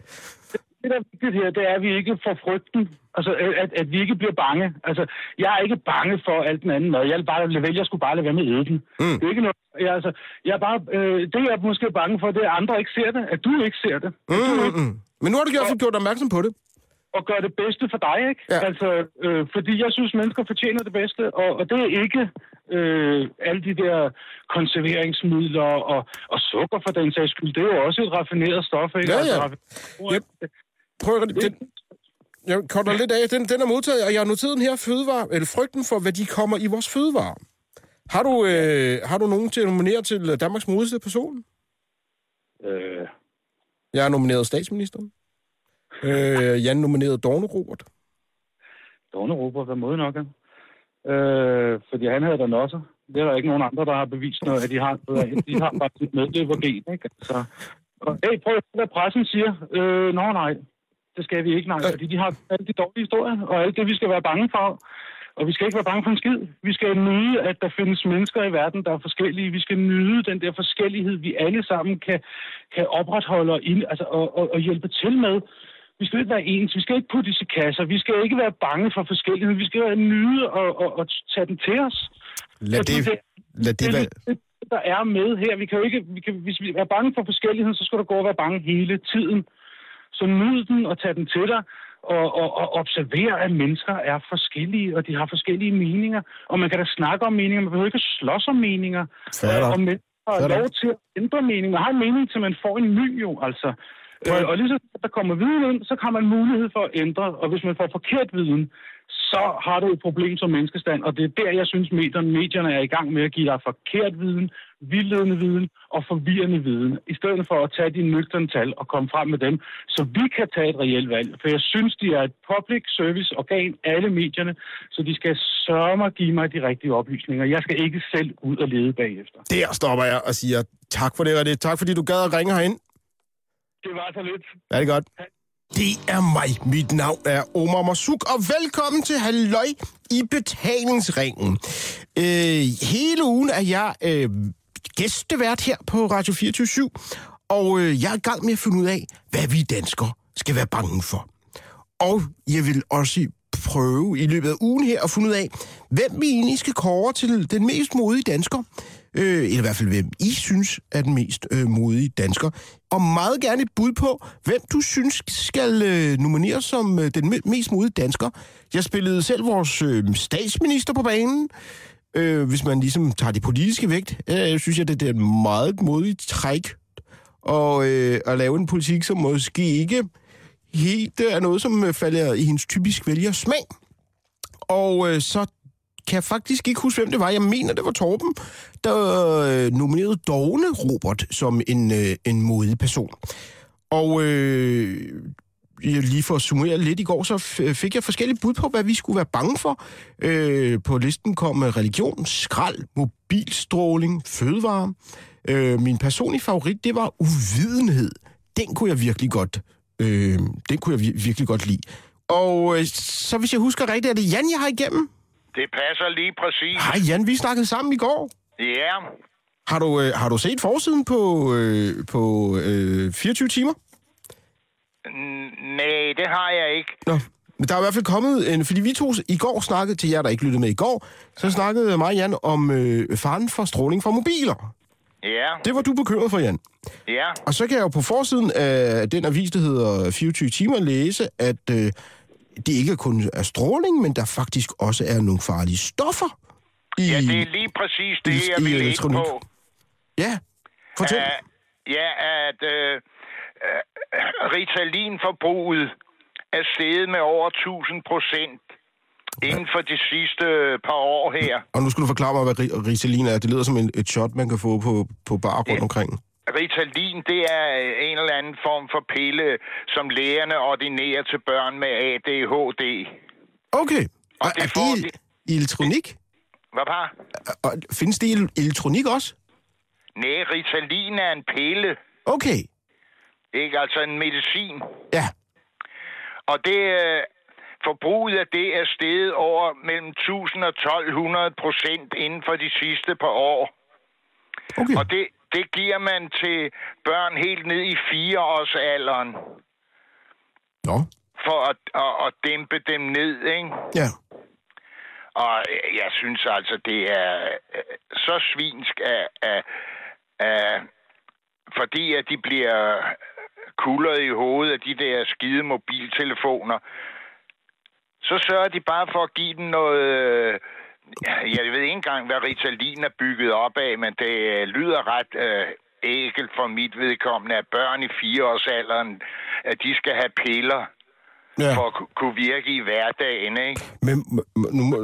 Det, der er vigtigt her, det er, at vi ikke får frygten. Altså, at, at vi ikke bliver bange. Altså, jeg er ikke bange for alt den anden mad. Jeg vil bare lade jeg skulle bare lade være med at æde den. Mm. Det er ikke noget... Jeg, altså, jeg er bare... Øh, det, jeg er måske bange for, det er, at andre ikke ser det. At du ikke ser det. Du Mm, ikke mm, mm. Men nu har du gjort, gjort opmærksom på det. og gøre det bedste for dig, ikke? Ja. Altså, øh, fordi jeg synes, mennesker fortjener det bedste, og, og det er ikke øh, alle de der konserveringsmidler og, og sukker for den sags skyld. Det er jo også et raffineret stof, ikke? Ja, ja. Altså, Yep. Prøv at, den, jeg korter lidt af. Den, den er modtaget, og jeg har noteret den her fødevare, eller frygten for, hvad de kommer i vores fødevare. Har du, øh, har du nogen til at nominere til Danmarks modigste person? Øh, Jeg har nomineret statsministeren. Øh, Jan nomineret Dorne Robert. Dårne Robert var måde nok, ja. øh, fordi han havde der også. Det er der ikke nogen andre, der har bevist noget, at de har. De har faktisk et medlevergen, ikke? Og, hey, prøv at hvad pressen siger. Øh, nå, nej, det skal vi ikke, nej. Fordi de har alle de dårlige historier, og alt det, vi skal være bange for. Og vi skal ikke være bange for en skid. Vi skal nyde, at der findes mennesker i verden, der er forskellige. Vi skal nyde den der forskellighed, vi alle sammen kan, kan opretholde og, ind, altså, og, og, og hjælpe til med. Vi skal ikke være ens. Vi skal ikke puttes i kasser. Vi skal ikke være bange for forskellighed. Vi skal nyde og, og, og tage den til os. Lad Fordi det, lad det det, være... det, der er med her. Vi kan jo ikke, vi kan, hvis vi er bange for forskelligheden, så skal du gå og være bange hele tiden. Så nyd den og tag den til dig, og, og, og observere, at mennesker er forskellige, og de har forskellige meninger. Og man kan da snakke om meninger, man behøver ikke at slås om meninger. Og mennesker har lov til at ændre mening. Man har en mening, til man får en ny jo, altså. Øh, og lige så der kommer viden ind, så har man mulighed for at ændre. Og hvis man får forkert viden, så har du et problem som menneskestand. Og det er der, jeg synes, medierne, medierne er i gang med at give dig forkert viden, vildledende viden og forvirrende viden. I stedet for at tage de nøgterne tal og komme frem med dem, så vi kan tage et reelt valg. For jeg synes, de er et public service organ, alle medierne, så de skal sørge mig at give mig de rigtige oplysninger. Jeg skal ikke selv ud og lede bagefter. Der stopper jeg og siger tak for det, René. Tak fordi du gad at ringe herind. Det var så lidt. Er det godt? Det er mig. Mit navn er Omar Masuk, og velkommen til Halløj i betalingsringen. Øh, hele ugen er jeg øh, gæstevært her på Radio 24 og øh, jeg er i gang med at finde ud af, hvad vi danskere skal være bange for. Og jeg vil også prøve i løbet af ugen her at finde ud af, hvem vi egentlig skal kåre til den mest modige dansker. Øh, eller i hvert fald, hvem I synes er den mest øh, modige dansker. Og meget gerne et bud på, hvem du synes skal øh, nomineres som øh, den mest modige dansker. Jeg spillede selv vores øh, statsminister på banen. Øh, hvis man ligesom tager det politiske vægt, øh, synes jeg, det er et meget modigt træk og, øh, at lave en politik, som måske ikke helt øh, er noget, som øh, falder i hendes typisk vælgers smag. Og øh, så kan jeg faktisk ikke huske, hvem det var. Jeg mener, det var Torben, der øh, nominerede Dogne Robert som en, øh, en modig person. Og øh, jeg- lige for at summere lidt i går, så fik jeg forskellige bud på, hvad vi skulle være bange for. Øh, på listen kom øh, religion, skrald, mobilstråling, fødevare. Øh, min personlige favorit, det var uvidenhed. Den kunne jeg virkelig godt, øh, den kunne jeg vir- virkelig godt lide. Og øh, så hvis jeg husker rigtigt, er det Jan, jeg har igennem? Det passer lige præcis. Hej Jan, vi snakkede sammen i går. Ja, Har du, øh, har du set forsiden på, øh, på øh, 24 timer? Nej, det har jeg ikke. Nå, men der er i hvert fald kommet en... Fordi vi to i går snakkede, til jer, der ikke lyttede med i går, så snakkede mig og Jan om øh, faren for stråling fra mobiler. Ja, Det var du bekymret for, Jan. ja. Og så kan jeg jo på forsiden af den avis, der hedder 24 timer, læse, at øh, det ikke kun er stråling, men der faktisk også er nogle farlige stoffer i... Ja, det er lige præcis det, i- jeg i vil ind på. Ja, fortæl. Uh, ja, at uh, uh, Ritalin-forbruget er steget med over 1000 procent inden for de sidste par år her. Og nu skal du forklare mig, hvad ri- Ritalin er. Det lyder som en, et shot, man kan få på, på bar rundt Ja. omkring. Ritalin, det er en eller anden form for pille, som lægerne ordinerer til børn med ADHD. Okay. Og, det er får det i elektronik? Hvad var? Og findes det i elektronik også? Nej, Ritalin er en pille, Okay. ikke? Altså en medicin. Ja. Og det øh, forbruget af det er steget over mellem 1000 og 1200 procent inden for de sidste par år. Okay. Og det, det giver man til børn helt ned i fireårsalderen Nå. for at, at, at dæmpe dem ned, ikke? Ja. Og øh, jeg synes altså, det er øh, så svinsk, af, af, af, fordi at de bliver kuldret i hovedet af de der skide mobiltelefoner. Så sørger de bare for at give dem noget... øh, ja, Jeg ved ikke engang, hvad Ritalin er bygget op af, men det øh, lyder ret øh, ægelt for mit vedkommende, at børn i fireårsalderen, at de skal have piller ja. for at ku- kunne virke i hverdagen, ikke? Men nu må,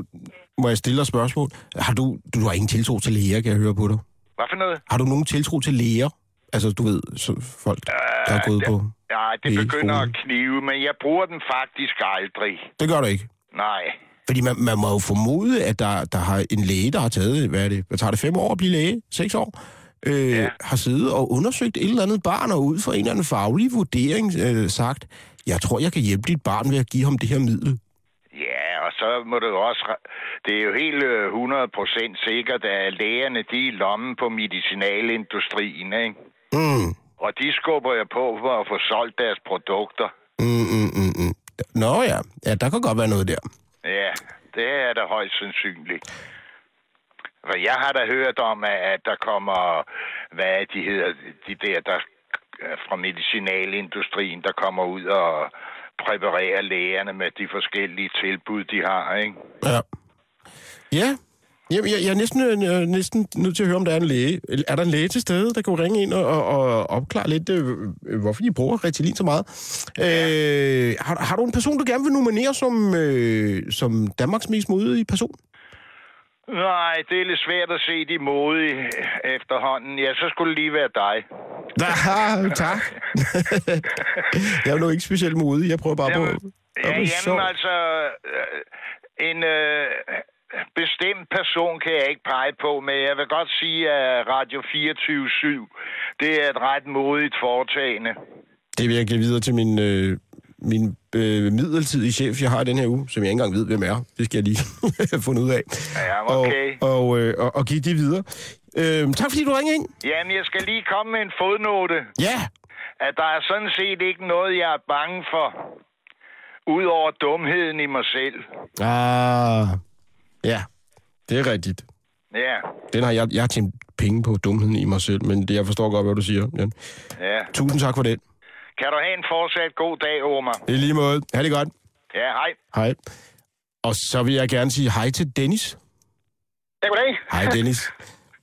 må jeg stille dig et spørgsmål. Har du, du har ingen tiltro til læger, kan jeg høre på dig. Hvad for noget? Har du nogen tiltro til læger? Altså, du ved, så folk, der er gået det- på... Ja, det begynder at knive, men jeg bruger den faktisk aldrig. Det gør du ikke. Nej. Fordi man, man må jo formode, at der, der har en læge, der har taget, hvad er det, hvad tager det, fem år at blive læge? Seks år? Øh, Ja. Har siddet og undersøgt et eller andet barn, og ud fra en eller anden faglig vurdering øh, sagt, jeg tror, jeg kan hjælpe dit barn ved at give ham det her middel. Ja, og så må det jo også... Det er jo helt øh, 100% sikkert, at lægerne de er lommen på medicinalindustrien, ikke? Mm. Og de skubber jo på for at få solgt deres produkter. Mm, mm, mm, mm. Nå ja. ja, der kan godt være noget der. Det er da højst sandsynligt. For jeg har da hørt om, at der kommer, hvad de hedder, de der, der fra medicinalindustrien, der kommer ud og præparerer lægerne med de forskellige tilbud, de har, ikke? Ja. Ja. Jamen, jeg, jeg er næsten, øh, næsten nødt til at høre, om der er en læge. Er der en læge til stede, der kan ringe ind og, og, og opklare lidt, øh, øh, hvorfor de bruger Ritalin så meget? Øh, har, har du en person, du gerne vil nominere som, øh, som Danmarks mest modige person? Nej, det er lidt svært at se de modige efterhånden. Ja, så skulle det lige være dig. Ah, tak. jeg er jo ikke specielt modig. Jeg prøver bare på... Jamen, at ja, jamen altså, øh, en øh, bestemt person kan jeg ikke pege på, men jeg vil godt sige, at Radio 24-7, det er et ret modigt foretagende. Det vil jeg give videre til min, øh, min øh, midlertidige chef, jeg har den her uge, som jeg ikke engang ved, hvem er. Det skal jeg lige have fundet ud af. Ja, okay. Og, og, øh, og, og give det videre. Øh, tak fordi du ringede ind. Jamen, jeg skal lige komme med en fodnote, Ja, at der er sådan set ikke noget, jeg er bange for, udover dumheden i mig selv. ah, ja, det er rigtigt. Ja, Den har jeg, jeg har tjent penge på dumheden i mig selv, men det, jeg forstår godt, hvad du siger. Jan. ja. Tusind tak for det. Kan du have en fortsat god dag, Omar? I lige måde. Ha' det godt. Ja, hej. Hej. Og så vil jeg gerne sige hej til Dennis. Ja, goddag. Hej Dennis.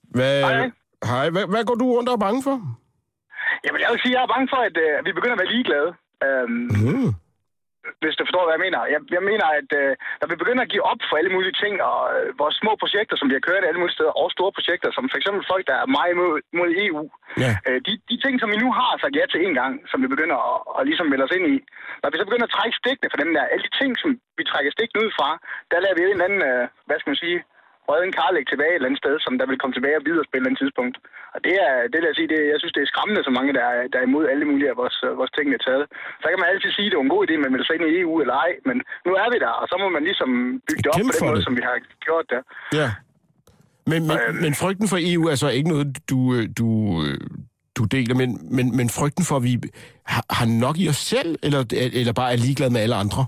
Hvad, Hej. Hej. Hvad, hvad går du rundt og er bange for? Jamen, jeg vil sige, at jeg er bange for, at øh, vi begynder at være ligeglade. Øhm, Mm. Hvis du forstår, hvad jeg mener. Jeg, jeg mener, at øh, når vi begynder at give op for alle mulige ting, og øh, vores små projekter, som vi har kørt alle mulige steder, og store projekter, som for eksempel folk, der er meget imod, imod EU, Ja. øh, de, de ting, som vi nu har sagt ja til en gang, som vi begynder at, at ligesom melde os ind i, når vi så begynder at trække stikkene for dem der, alle de ting, som vi trækker stikkene ud fra, der lader vi en anden, øh, hvad skal man sige, røde karlæg tilbage et eller andet sted, som der vil komme tilbage og bide os på et eller andet tidspunkt. Og det er, det vil jeg sige, det, jeg synes, det er skræmmende, så mange, der er, der er imod alle mulige af vores, øh, vores ting, der er taget. Så kan man altid sige, at det er en god idé, at man melder sig ind i EU eller ej, men nu er vi der, og så må man ligesom bygge det op Kæmpe på den måde, det. som vi har gjort der. Ja. Men, men, men frygten for EU er så ikke noget, du, øh, du, øh, du deler, men, men, men frygten for, at vi har, har nok i os selv, eller, eller bare er ligeglade med alle andre?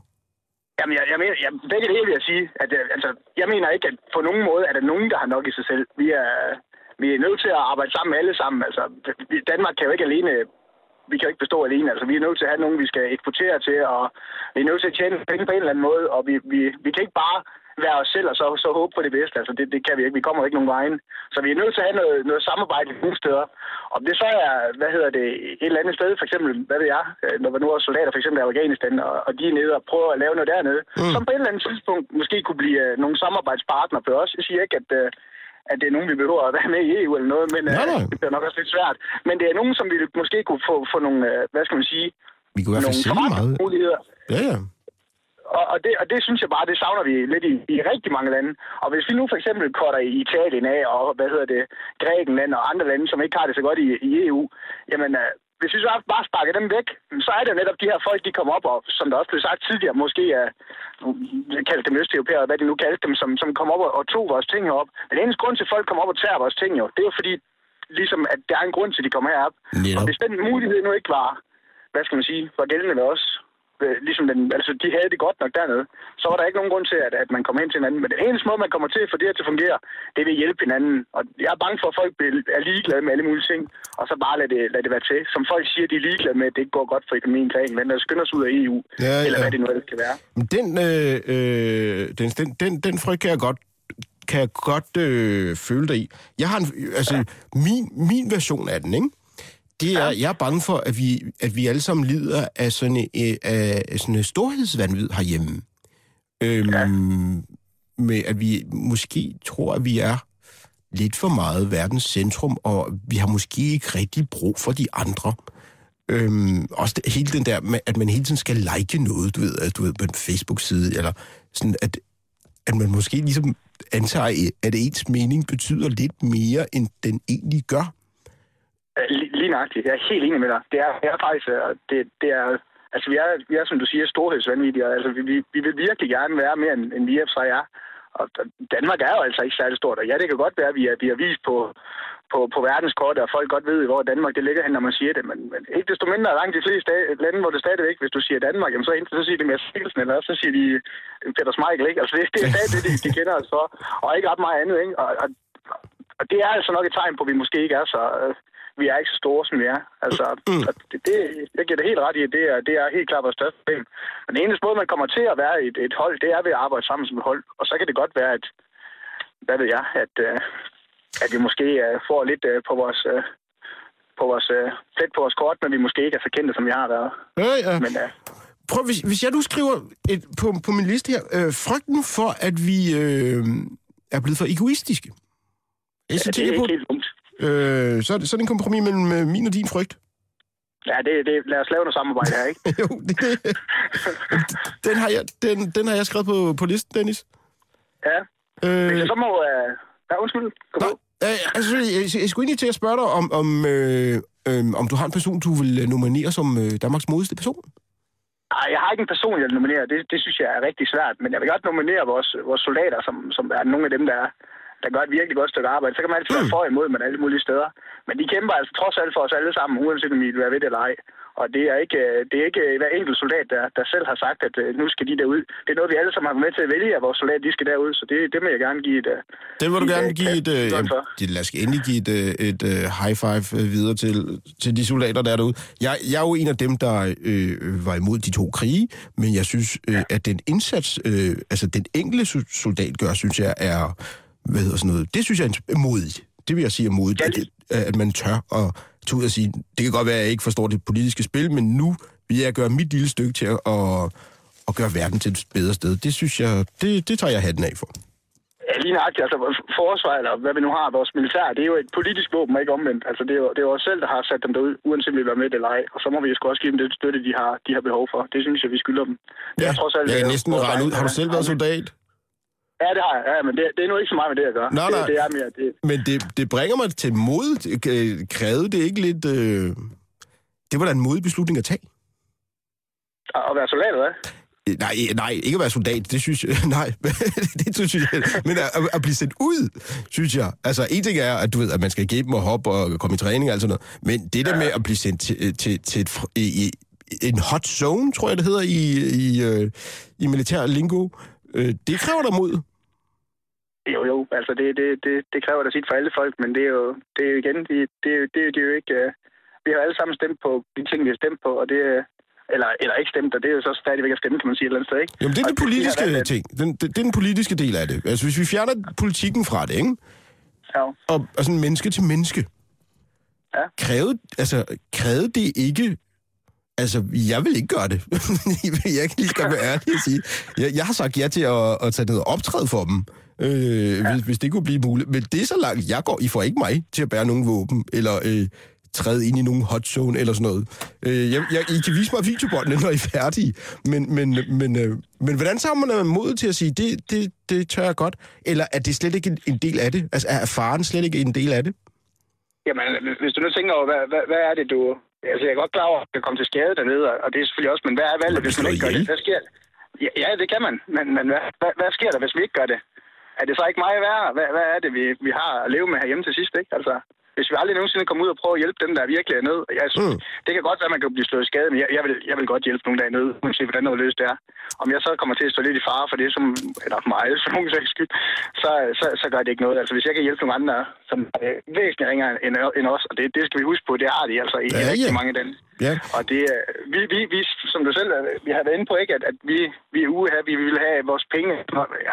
Jamen, jeg, jeg mener, jeg, begge dele vil jeg sige, at øh, altså, jeg mener ikke, at på nogen måde er der nogen, der har nok i sig selv. Vi er, vi er nødt til at arbejde sammen alle sammen. Altså, Danmark kan jo ikke alene, vi kan jo ikke bestå alene. Altså, vi er nødt til at have nogen, vi skal eksportere til, og vi er nødt til at tjene penge på en eller anden måde, og vi, vi, vi kan ikke bare være os selv og så, så håbe på det bedste. Altså, det, det kan vi ikke. Vi kommer ikke nogen vejen. Så vi er nødt til at have noget, noget samarbejde nogle steder. Om det så er, hvad hedder det, et eller andet sted, for eksempel, hvad ved jeg, øh, når vi nu er soldater for eksempel i Afghanistan, og, og de er nede og prøver at lave noget dernede, mm. som på et eller andet tidspunkt måske kunne blive øh, nogle samarbejdspartnere for os. Jeg siger ikke, at, øh, at det er nogen, vi behøver at være med i EU eller noget, men Nej, nej. det bliver nok også lidt svært. Men det er nogen, som vi måske kunne få, få nogle, hvad skal man sige, Vi kunne i hvert fald sælge meget. forretningsmuligheder. Ja, ja. Og, og, det, og det synes jeg bare, det savner vi lidt i, i rigtig mange lande. Og hvis vi nu for eksempel korter i Italien af, og hvad hedder det, Grækenland og andre lande, som ikke har det så godt i, i EU, jamen øh, hvis vi så bare sparker dem væk, så er det jo netop de her folk, de kommer op, og som der også blev sagt tidligere, måske er, jeg kalder dem østeuropæere, hvad de nu kaldte dem, som, som kommer op og, og tog vores ting herop. Den eneste grund til, at folk kommer op og tager vores ting jo, det er jo fordi, ligesom, at der er en grund til, at de kommer herop. Netop. Og hvis den mulighed nu ikke var, hvad skal man sige, var gældende ved os, øh, ligesom den, altså de havde det godt nok dernede, så var der ikke nogen grund til, at, at man kommer hen til hinanden. Men den eneste måde, man kommer til at få det her til at fungere, det er at hjælpe hinanden. Og jeg er bange for, at folk er ligeglade med alle mulige ting, og så bare lade det, lade det være til. Som folk siger, de er ligeglade med, at det ikke går godt for økonomien til men der skynder os ud af EU, Ja, eller ja. hvad det nu ellers kan være. Den, øh, øh, den, den, den, den frygt kan jeg godt kan jeg godt øh, føle dig i. Jeg har en, altså, min, min version af den, ikke? Det er, jeg er bange for, at vi, at vi alle sammen lider af sådan en, af sådan en storhedsvandvid herhjemme. Øhm, ja. Med at vi måske tror, at vi er lidt for meget verdens centrum, og vi har måske ikke rigtig brug for de andre. Øhm, også det, hele den der med, at man hele tiden skal like noget, du ved, at du ved, på en Facebook-side, eller sådan, at, at man måske ligesom antager, at ens mening betyder lidt mere, end den egentlig gør. Lige, nøjagtigt. Jeg er helt enig med dig. Det er, det er faktisk, øh, det, det er, altså vi er, vi er, som du siger, storhedsvanvittige. Altså vi, vi, vi vil virkelig gerne være mere, end, end vi så og er. Og Danmark er jo altså ikke særlig stort. Og ja, det kan godt være, at vi er, vi er vist på, på, på verdenskortet, og folk godt ved, hvor Danmark det ligger hen, når man siger det. Men, men ikke desto mindre er langt de fleste lande, hvor det stadigvæk, hvis du siger Danmark, jamen, så, enten så siger de Mads Mikkelsen, eller så siger de øh, Peter Smeichel, ikke? Altså det, det er stadig det, de, de kender os for, og ikke ret meget andet, ikke? Og, og, og det er altså nok et tegn på, at vi måske ikke er så... Øh, vi er ikke så store, som vi er. Altså, og det, det, jeg giver det helt ret i, at det er, det er helt klart vores største problem. Men den eneste måde, man kommer til at være et, et hold, det er ved at arbejde sammen som et hold. Og så kan det godt være, at, hvad ved jeg, at, øh, at vi måske øh, får lidt på vores, øh, på vores øh, plet på vores kort, men vi måske ikke er så kendte, som vi har været. Ja, ja. Men øh, Prøv, hvis, hvis jeg nu skriver et, på, på min liste her, øh, frygten for, at vi øh, er blevet for egoistiske. Jeg ja, det er ikke helt dumt. Øh, så, er det, så er det en kompromis mellem øh, min og din frygt. Ja, det, det, lad os lave noget samarbejde her, ikke? jo, det, den, har jeg, den, den har jeg skrevet på, på listen, Dennis. Ja. Øh, Hvis jeg så må... Øh, ja, undskyld. Kom ud. øh, altså, jeg, jeg skulle egentlig til at spørge dig, om, om, øh, øh, om du har en person, du vil nominere som øh, Danmarks modigste person? Nej, jeg har ikke en person, jeg vil nominere. Det, det synes jeg er rigtig svært. Men jeg vil godt nominere vores, vores soldater, som, som er nogle af dem, der, der gør et virkelig godt stykke arbejde. Så kan man altid være for og imod med alle mulige steder. Men de kæmper altså trods alt for os alle sammen, uanset om vi vil være ved det eller ej. Og det er ikke, øh, det er ikke hver enkelt soldat, der, der selv har sagt, at øh, nu skal de derud. Det er noget, vi alle sammen har været med til at vælge, at vores soldater de skal derud. Så det, det vil jeg gerne give et... øh, Det vil du gerne et, give et... Øh, klaps jamen, for. lad os endelig give et, øh, et øh, high five øh, videre til, til de soldater, der er derude. Jeg, jeg er jo en af dem, der øh, var imod de to krige, men jeg synes, øh, at den indsats, øh, altså den enkelte so- soldat gør, synes jeg er... Hvad hedder sådan noget? Det synes jeg er modigt. Det vil jeg sige er modigt, Ja, at, at man tør at tage ud og sige, det kan godt være, at jeg ikke forstår det politiske spil, men nu vil jeg gøre mit lille stykke til at, at, at gøre verden til et bedre sted. Det synes jeg, det, det tager jeg hatten af for. Ja, lige nøjagtigt. Altså, forsvar, eller hvad vi nu har, vores militær, det er jo et politisk våben, og ikke omvendt. Altså, det er jo, det er jo os selv, der har sat dem derud, uanset om vi er med eller ej. Og så må vi sgu også give dem det støtte, de har, de har behov for. Det synes jeg, vi skylder dem. Ja, er trods alt, jeg kan øh, næsten regne ud. Har du selv været soldat? Ja, det har jeg. Ja, men det, det er nu ikke så meget med det at gøre. Nej, nej. Det, det er mere, det, Men det, det bringer mig til mod. Øh, Krævede det ikke lidt... Øh... Det var da en modig beslutning at tage. at være soldat, hvad? Øh, Nej, øh, nej, ikke at være soldat, det synes jeg, nej, det synes jeg, men at, at- blive sendt ud, synes jeg. Altså, en ting er, at du ved, at man skal igennem og hoppe og komme i træning og alt sådan noget, men det der med at blive sendt til, til, til et, i, en hot zone, tror jeg det hedder i, i, i militær lingo, øh, det kræver der mod. Jo, jo, altså det, det, det, det kræver da sit for alle folk, men det er jo, det er jo igen, det, det, er jo- det, det er jo ikke... Uh, vi har alle sammen stemt på de ting, vi har stemt på, og det er- eller, eller ikke stemt, og det er jo så stadigvæk at stemme, kan man sige et eller andet sted, ikke? Jamen, det er den politiske at- ting. Den, det, det er den politiske del af det. Altså, hvis vi fjerner politikken fra det, ikke? Ja. Og, og sådan menneske til menneske. Ja. Krævede, altså, krævede det ikke... Altså, jeg vil ikke gøre det. jeg kan lige godt være ærlig at sige. Jeg, jeg har sagt ja til at, at tage ned og optræde for dem, øh, ja. hvis, hvis det kunne blive muligt. Men det er så langt, jeg går. I får ikke mig til at bære nogen våben, eller øh, træde ind i nogen hot zone, eller sådan noget. Øh, jeg, jeg, I kan vise mig videobåndene, når I er færdige. Men, men, men, øh, men hvordan har man mod til at sige, det, det, det tør jeg godt? Eller er det slet ikke en, en del af det? Altså, er faren slet ikke en del af det? Jamen, hvis du nu tænker over, hvad, hvad, hvad er det, du... Altså, jeg er godt klar over, at det kommer til skade dernede, og det er selvfølgelig også, men hvad er valget, hvis man ikke gør det? Hvad sker Ja, ja, det kan man, men, men hvad, hvad, hvad sker der, hvis vi ikke gør det? Er det så ikke meget værre? Hvad, hvad er det, vi, vi har at leve med herhjemme til sidst, ikke? Altså, hvis vi aldrig nogensinde kommer ud og prøver at hjælpe dem, der virkelig er nede. Jeg synes, Mm. Det kan godt være, at man kan blive slået i skade, men jeg, jeg, vil, jeg vil godt hjælpe nogen, der er nede, uanset hvordan noget løst det er. Om jeg så kommer til at stå lidt i fare for det, som, eller for mig, for nogen sags skyld, så, så, så gør det ikke noget. Altså, hvis jeg kan hjælpe nogle andre, som er væsentligt ringere end, end os, og det, det skal vi huske på, det har de altså i Ja, rigtig ja. mange lande. Ja. Og det, er- vi, vi, vi, som du selv øh, vi har været inde på, ikke, at, at vi, vi er ude her, vi vil have vores penge,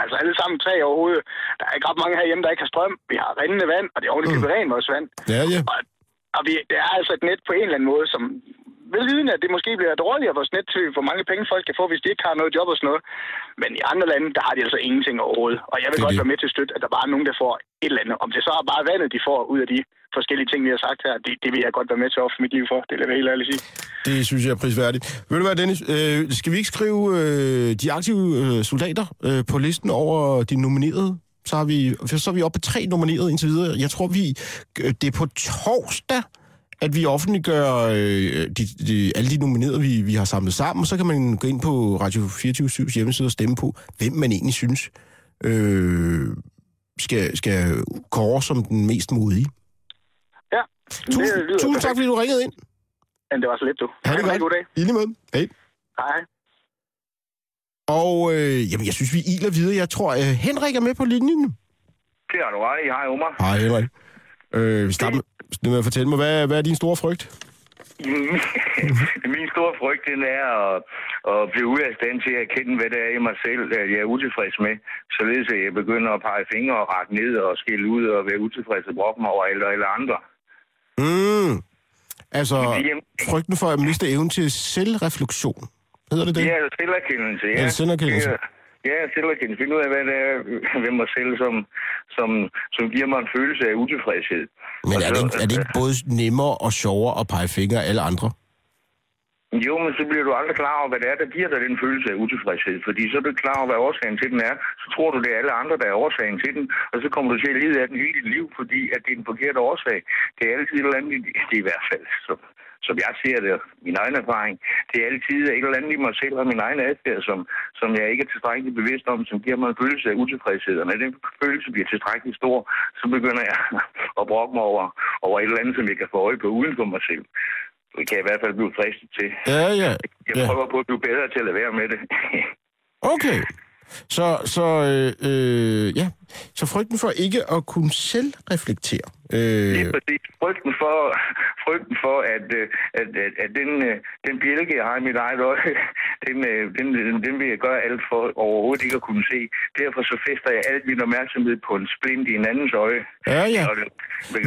altså alle sammen tre over hovedet. Der er ikke ret mange herhjemme, der ikke har strøm. Vi har rindende vand, og det er ordentligt mm. rent vores vand. Ja, ja. Og, og vi, det er altså et net på en eller anden måde, som velvidende, at det måske bliver dårligere vores net til, hvor mange penge folk kan få, hvis de ikke har noget job og sådan noget. Men i andre lande, der har de altså ingenting overhovedet. Og jeg vil Det godt det. være med til at støtte, at der bare er nogen, der får et eller andet. Om det så er bare vandet, de får ud af de forskellige ting, vi har sagt her, det, det vil jeg godt være med til at ofre mit liv for. Det vil jeg helt ærligt sige. Det synes jeg er prisværdigt. Vil du være, Dennis? Øh, skal vi ikke skrive øh, de aktive øh, soldater øh, på listen over de nominerede? Så, har vi, så er vi oppe på tre nominerede indtil videre. Jeg tror, vi øh, det er på torsdag, at vi offentliggør øh, de, de, alle de nominerede, vi, vi har samlet sammen. Og så kan man gå ind på Radio 24 hjemmeside og stemme på, hvem man egentlig synes øh, skal, skal kåre som den mest modige. Tusind, det tusind tak, fordi du ringede ind. Men det var så lidt, du. Ha' det godt. god dag. I lige måde. Hej. Hej. Og øh, jamen, jeg synes, vi iler videre. Jeg tror, øh, Henrik er med på linjen. Det har du ret i. Hej, Omar. Hej, Henrik. Øh, vi starter med, start med at fortælle mig, hvad, hvad er din store frygt? Min store frygt, den er at, at blive ude af stand til at erkende, hvad det er i mig selv, at jeg er utilfreds med. Således at jeg begynder at pege fingre og række ned og skille ud og være utilfreds og brokke mig over alle, alle andre. Mm. Altså, Jamen- frygten for at miste evnen til selvreflektion. Hedder det det? Er selverkendelse, ja. Ja, selverkendelse. Er- Ja, selverkendelse. Finde ud af, hvad det er ved mig selv, som, som, som giver mig en følelse af utilfredshed. Men er det, ikke, er det ikke både nemmere og sjovere at pege fingre af alle andre? Jo, men så bliver du aldrig klar over, hvad det er, der giver dig den følelse af utilfredshed. Fordi så er du klar over, hvad årsagen til den er. Så tror du, det er alle andre, der er årsagen til den. Og så kommer du til at lide af den hele dit liv, fordi at det er en forkert årsag. Det er altid et eller andet, i- det er i hvert fald, som, som jeg ser det, min egen erfaring. Det er altid et eller andet i mig selv og min egen adfærd, som, som jeg ikke er tilstrækkeligt bevidst om, som giver mig en følelse af utilfredshed. Og når den følelse bliver tilstrækkeligt stor, så begynder jeg at brokke mig over, over et eller andet, som jeg kan få øje på uden for mig selv. Det kan jeg i hvert fald blive fristet til. Ja, ja. Jeg ja. prøver på at blive bedre til at lade være med det. Okay. Så, så, øh, øh, ja. så frygten for ikke at kunne selv reflektere, Øh, Lige præcis. Frygten for, frygten for at, øh, at, at, at den, øh, den bjælke, jeg har i mit eget øje, den, øh, den, den, den vil jeg gøre alt for overhovedet ikke at kunne se. Derfor så fester jeg alt min opmærksomhed på en splint i en andens øje. Ja, ja. Og det, det,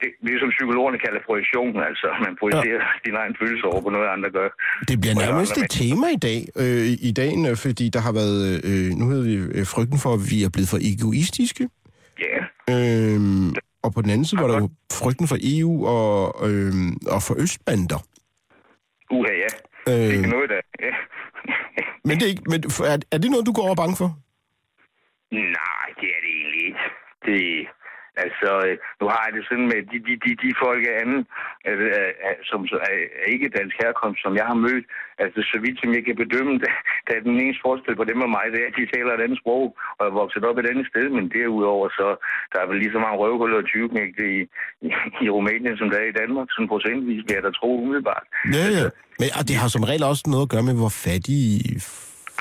det, det som psykologerne kalder projektion, altså man projicerer ja. sin egen følelse over på noget, andre gør. Det bliver nærmest et tema i dag, øh, i dagen, fordi der har været, øh, nu hedder vi frygten for, at vi er blevet for egoistiske. Ja, Øhm, og på den anden side var der jo frygten for EU og, øhm, og for østbander. uha ja. Det Øh, er noget, der... Ja. men det er, ikke, men er, er det noget, du går over bange for? Nej, det er det egentlig ikke. Det, altså, øh, nu har jeg det sådan med de, de, de, de folk af anden, øh, øh, som så er, ikke dansk herkomst, som jeg har mødt, altså så vidt som jeg kan bedømme, der, der er den eneste forskel på dem og mig, det er, at de taler et andet sprog, og er vokset op et andet sted, men derudover så, der er vel lige så mange røvhuller og tyveknægte i, i, i Rumænien, som der er i Danmark, sådan procentvis, vil jeg da tro umiddelbart. Ja, ja. Men og det har som regel også noget at gøre med, hvor fattige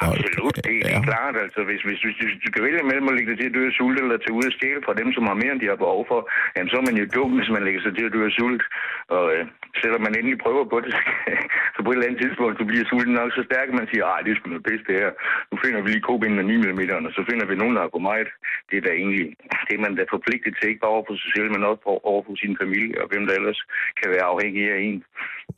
Absolut, det, det er klart. Altså, hvis, hvis, hvis, hvis du kan vælge mellem at lægge dig til at dø af sult, eller tage ud og stjæle fra dem, som har mere, end de har behov for, jamen, så er man jo dum, hvis man lægger sig til at dø af sult. Og øh, selvom man endelig prøver på det, så på et eller andet tidspunkt, så bliver sulten nok så stærk, at man siger, ej, det er sgu noget pisse det her. Nu finder vi lige kobinden af 9 mm, og så finder vi nogen, der har på meget. Det er da egentlig, det er man da forpligtet til, ikke bare over for sig selv, men også over for sin familie, og hvem der ellers kan være afhængig af en.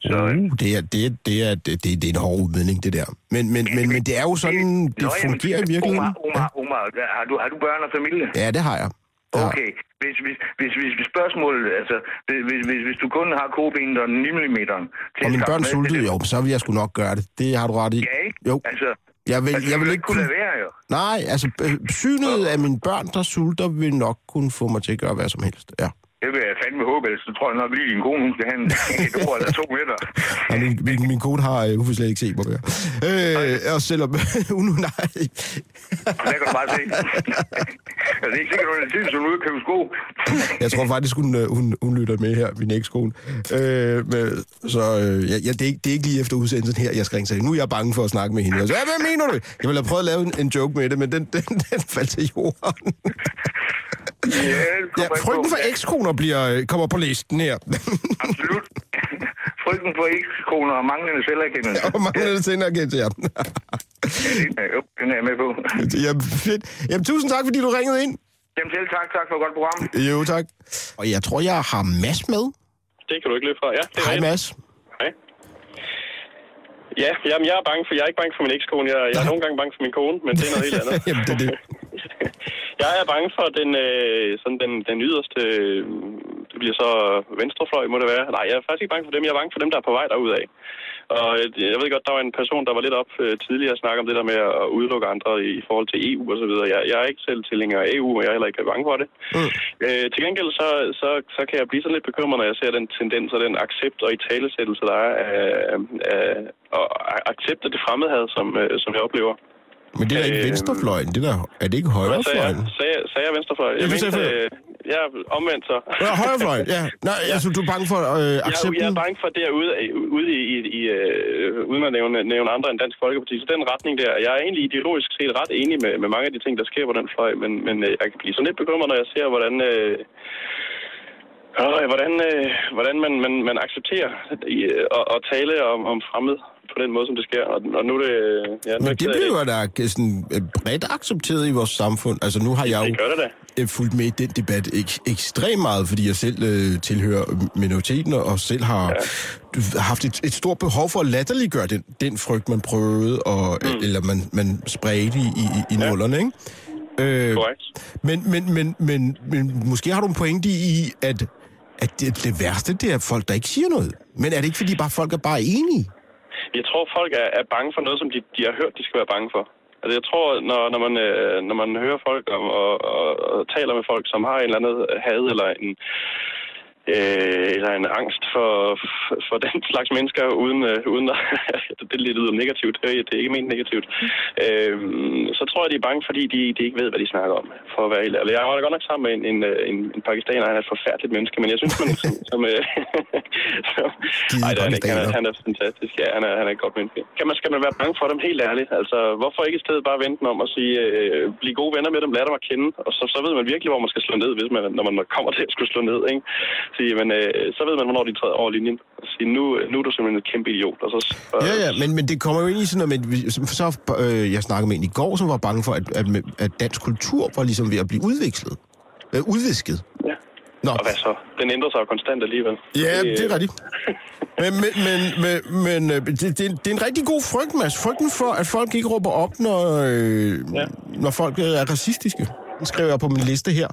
Så, Uh, det, er, det, er, det, er, det, det, det er en hård udmelding, det der. Men, men, men, men det er jo sådan, det Nå, jamen, fungerer i virkeligheden. Omar, Omar, Omar, har, du, har du børn og familie? Ja, det har jeg. Ja. Okay, hvis, hvis, hvis, hvis, hvis spørgsmålet, altså, hvis, hvis, hvis du kun har kobenet og 9 mm til Og mine børn sultede, jo, så vil jeg sgu nok gøre det. Det har du ret i. Ja, ikke? Jo. Altså, Jeg vil, altså, jeg vil ikke kunne være, jo. Nej, altså, øh, synet af mine børn, der sulter, vil nok kunne få mig til at gøre hvad som helst. Ja. Det vil jeg fandme håbe, ellers så tror jeg nok lige, din kone hun skal have en, et ord eller to meter. Og min, min, min kone har, øh, hun vil slet ikke se mig mere. Øh, og selvom hun, nej, Der kan du bare se. altså, det er ikke sikkert, hun er tid, er ude købe sko. jeg tror faktisk, hun, øh, hun, hun lytter med her, min ekskone. Øh, men, så øh, ja, ja, det, er ikke, det er ikke lige efter udsendelsen her, jeg skal ringe til. Nu er jeg bange for at snakke med hende. Jeg så, ja, hvad mener du? Jeg ville have prøvet at lave en, en joke med det, men den, den, den faldt til jorden. Ja, det Ja, frygten for ekskoner bliver, øh, kommer på listen her. Absolut. Frygten for ekskoner og manglende selverkendelse. og det sender igen til jer. Ja, jo, den er jeg med på. Jamen, fedt. Jamen, tusind tak, fordi du ringede ind. Jamen selv tak, tak for et godt program. Jo, tak. Og jeg tror, jeg har Mads med. Det kan du ikke løbe fra. Ja, det er Hej. Mads. Hej. Ja, jamen, jeg er bange for, jeg er ikke bange for min ekskone. Jeg, jeg er nogle gange bange for min kone, men det er noget helt andet. Jamen, det er det. Jeg er bange for den, øh, sådan den, den yderste, øh, det bliver så venstrefløj, må det være. Nej, jeg er faktisk ikke bange for dem. Jeg er bange for dem, der er på vej derudad. Og øh, jeg ved godt, der var en person, der var lidt op øh, tidligere at snakke om det der med at udelukke andre i, forhold til EU og så videre. Jeg, jeg er ikke selv tilhænger af EU, og jeg er heller ikke bange for det. Mm. Øh, til gengæld så, så, så kan jeg blive sådan lidt bekymret, når jeg ser den tendens og den accept og i talesættelse, der er af, af, og accept af det fremmedhed, som, øh, som jeg oplever. Men det er da ikke Øh, venstrefløjen. Det der, er det ikke Hvad sagde jeg? højrefløjen? Sagde, jeg- sagde jeg venstrefløj? Ja, Jeg sagde mente, øh, jeg er omvendt så. Ja, højrefløjen, ja. Nej, altså, du er bange for øh, Jeg, accepten? jeg er bange for derude, ude i, i, i øh, uden at nævne, nævne andre end Dansk Folkeparti. Så den retning der, jeg er egentlig ideologisk set ret enig med, med mange af de ting, der sker på den fløj, men, men øh, jeg kan blive sådan lidt bekymret, når jeg ser, hvordan... Øh, øh, hvordan, øh, hvordan man, man, man accepterer i, øh, at, at tale om, om fremmed på den måde, som det sker. Og, og nu er det... øh, Ja, nu Men det bliver jo da sådan øh, bredt accepteret i vores samfund. Altså, nu har jeg jo Det gør det øh, fulgt med i den debat ek- ekstremt meget, fordi jeg selv øh, tilhører minoriteten og selv har ja. haft et, et stort behov for at latterliggøre den, den frygt, man prøvede, og, mm. eller man, man spredte i, i, i Ja. nullerne, ikke? Øh, men, men, men, men, men måske har du en pointe i, at, at det, det værste, det er folk, der ikke siger noget. Men er det ikke, fordi bare folk er bare enige? Jeg tror, folk er, er bange for noget, som de, de har hørt, de skal være bange for. Altså, jeg tror, når, når, man, øh, når man hører folk om, og, og, og taler med folk, som har en eller anden had eller en, øh, eller en angst for, for, den slags mennesker, uden, øh, uden at, det lyder negativt, det er ikke ment negativt, øh, så tror jeg, de er bange, fordi de, de ikke ved, hvad de snakker om, for at være ærlig. Jeg var da godt nok sammen med en, en, øh, en, en pakistaner, han er et forfærdeligt menneske, men jeg synes, man som... som øh, som ej, er han, ikke. han, er, han er fantastisk, ja, han er, han er et godt menneske. Kan man, skal man være bange for dem, helt ærligt? Altså, hvorfor ikke i stedet bare vente om at sige, øh, blive gode venner med dem, lad dem at kende, og så, så ved man virkelig, hvor man skal slå ned, hvis man, når man kommer til at skulle slå ned, ikke? Sige, men øh, så ved man, hvornår de træder over linjen. Og sige, nu, nu er du simpelthen et kæmpe idiot. Og så, og, Ja, ja, men, men det kommer jo ind i sådan noget vi- så øh, jeg snakkede med en i går, som var bange for, at, at, at dansk kultur var ligesom ved at blive udvekslet. Øh, udvisket. Ja. Nå. Og hvad så? Den ændrer sig jo konstant alligevel. Ja, det er rigtigt. Men, men, men, men, men øh, det, det, det er en rigtig god frygt, Mads. Frygten for, at folk ikke råber op, når, øh, ja. når folk er racistiske. Den skriver jeg på min liste her.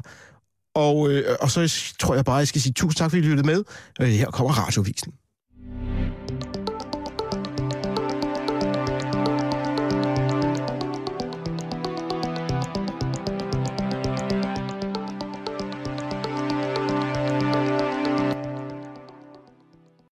Og, øh, og så tror jeg bare, jeg skal sige tusind tak, fordi I lyttede med. Øh, her kommer Radiovisen.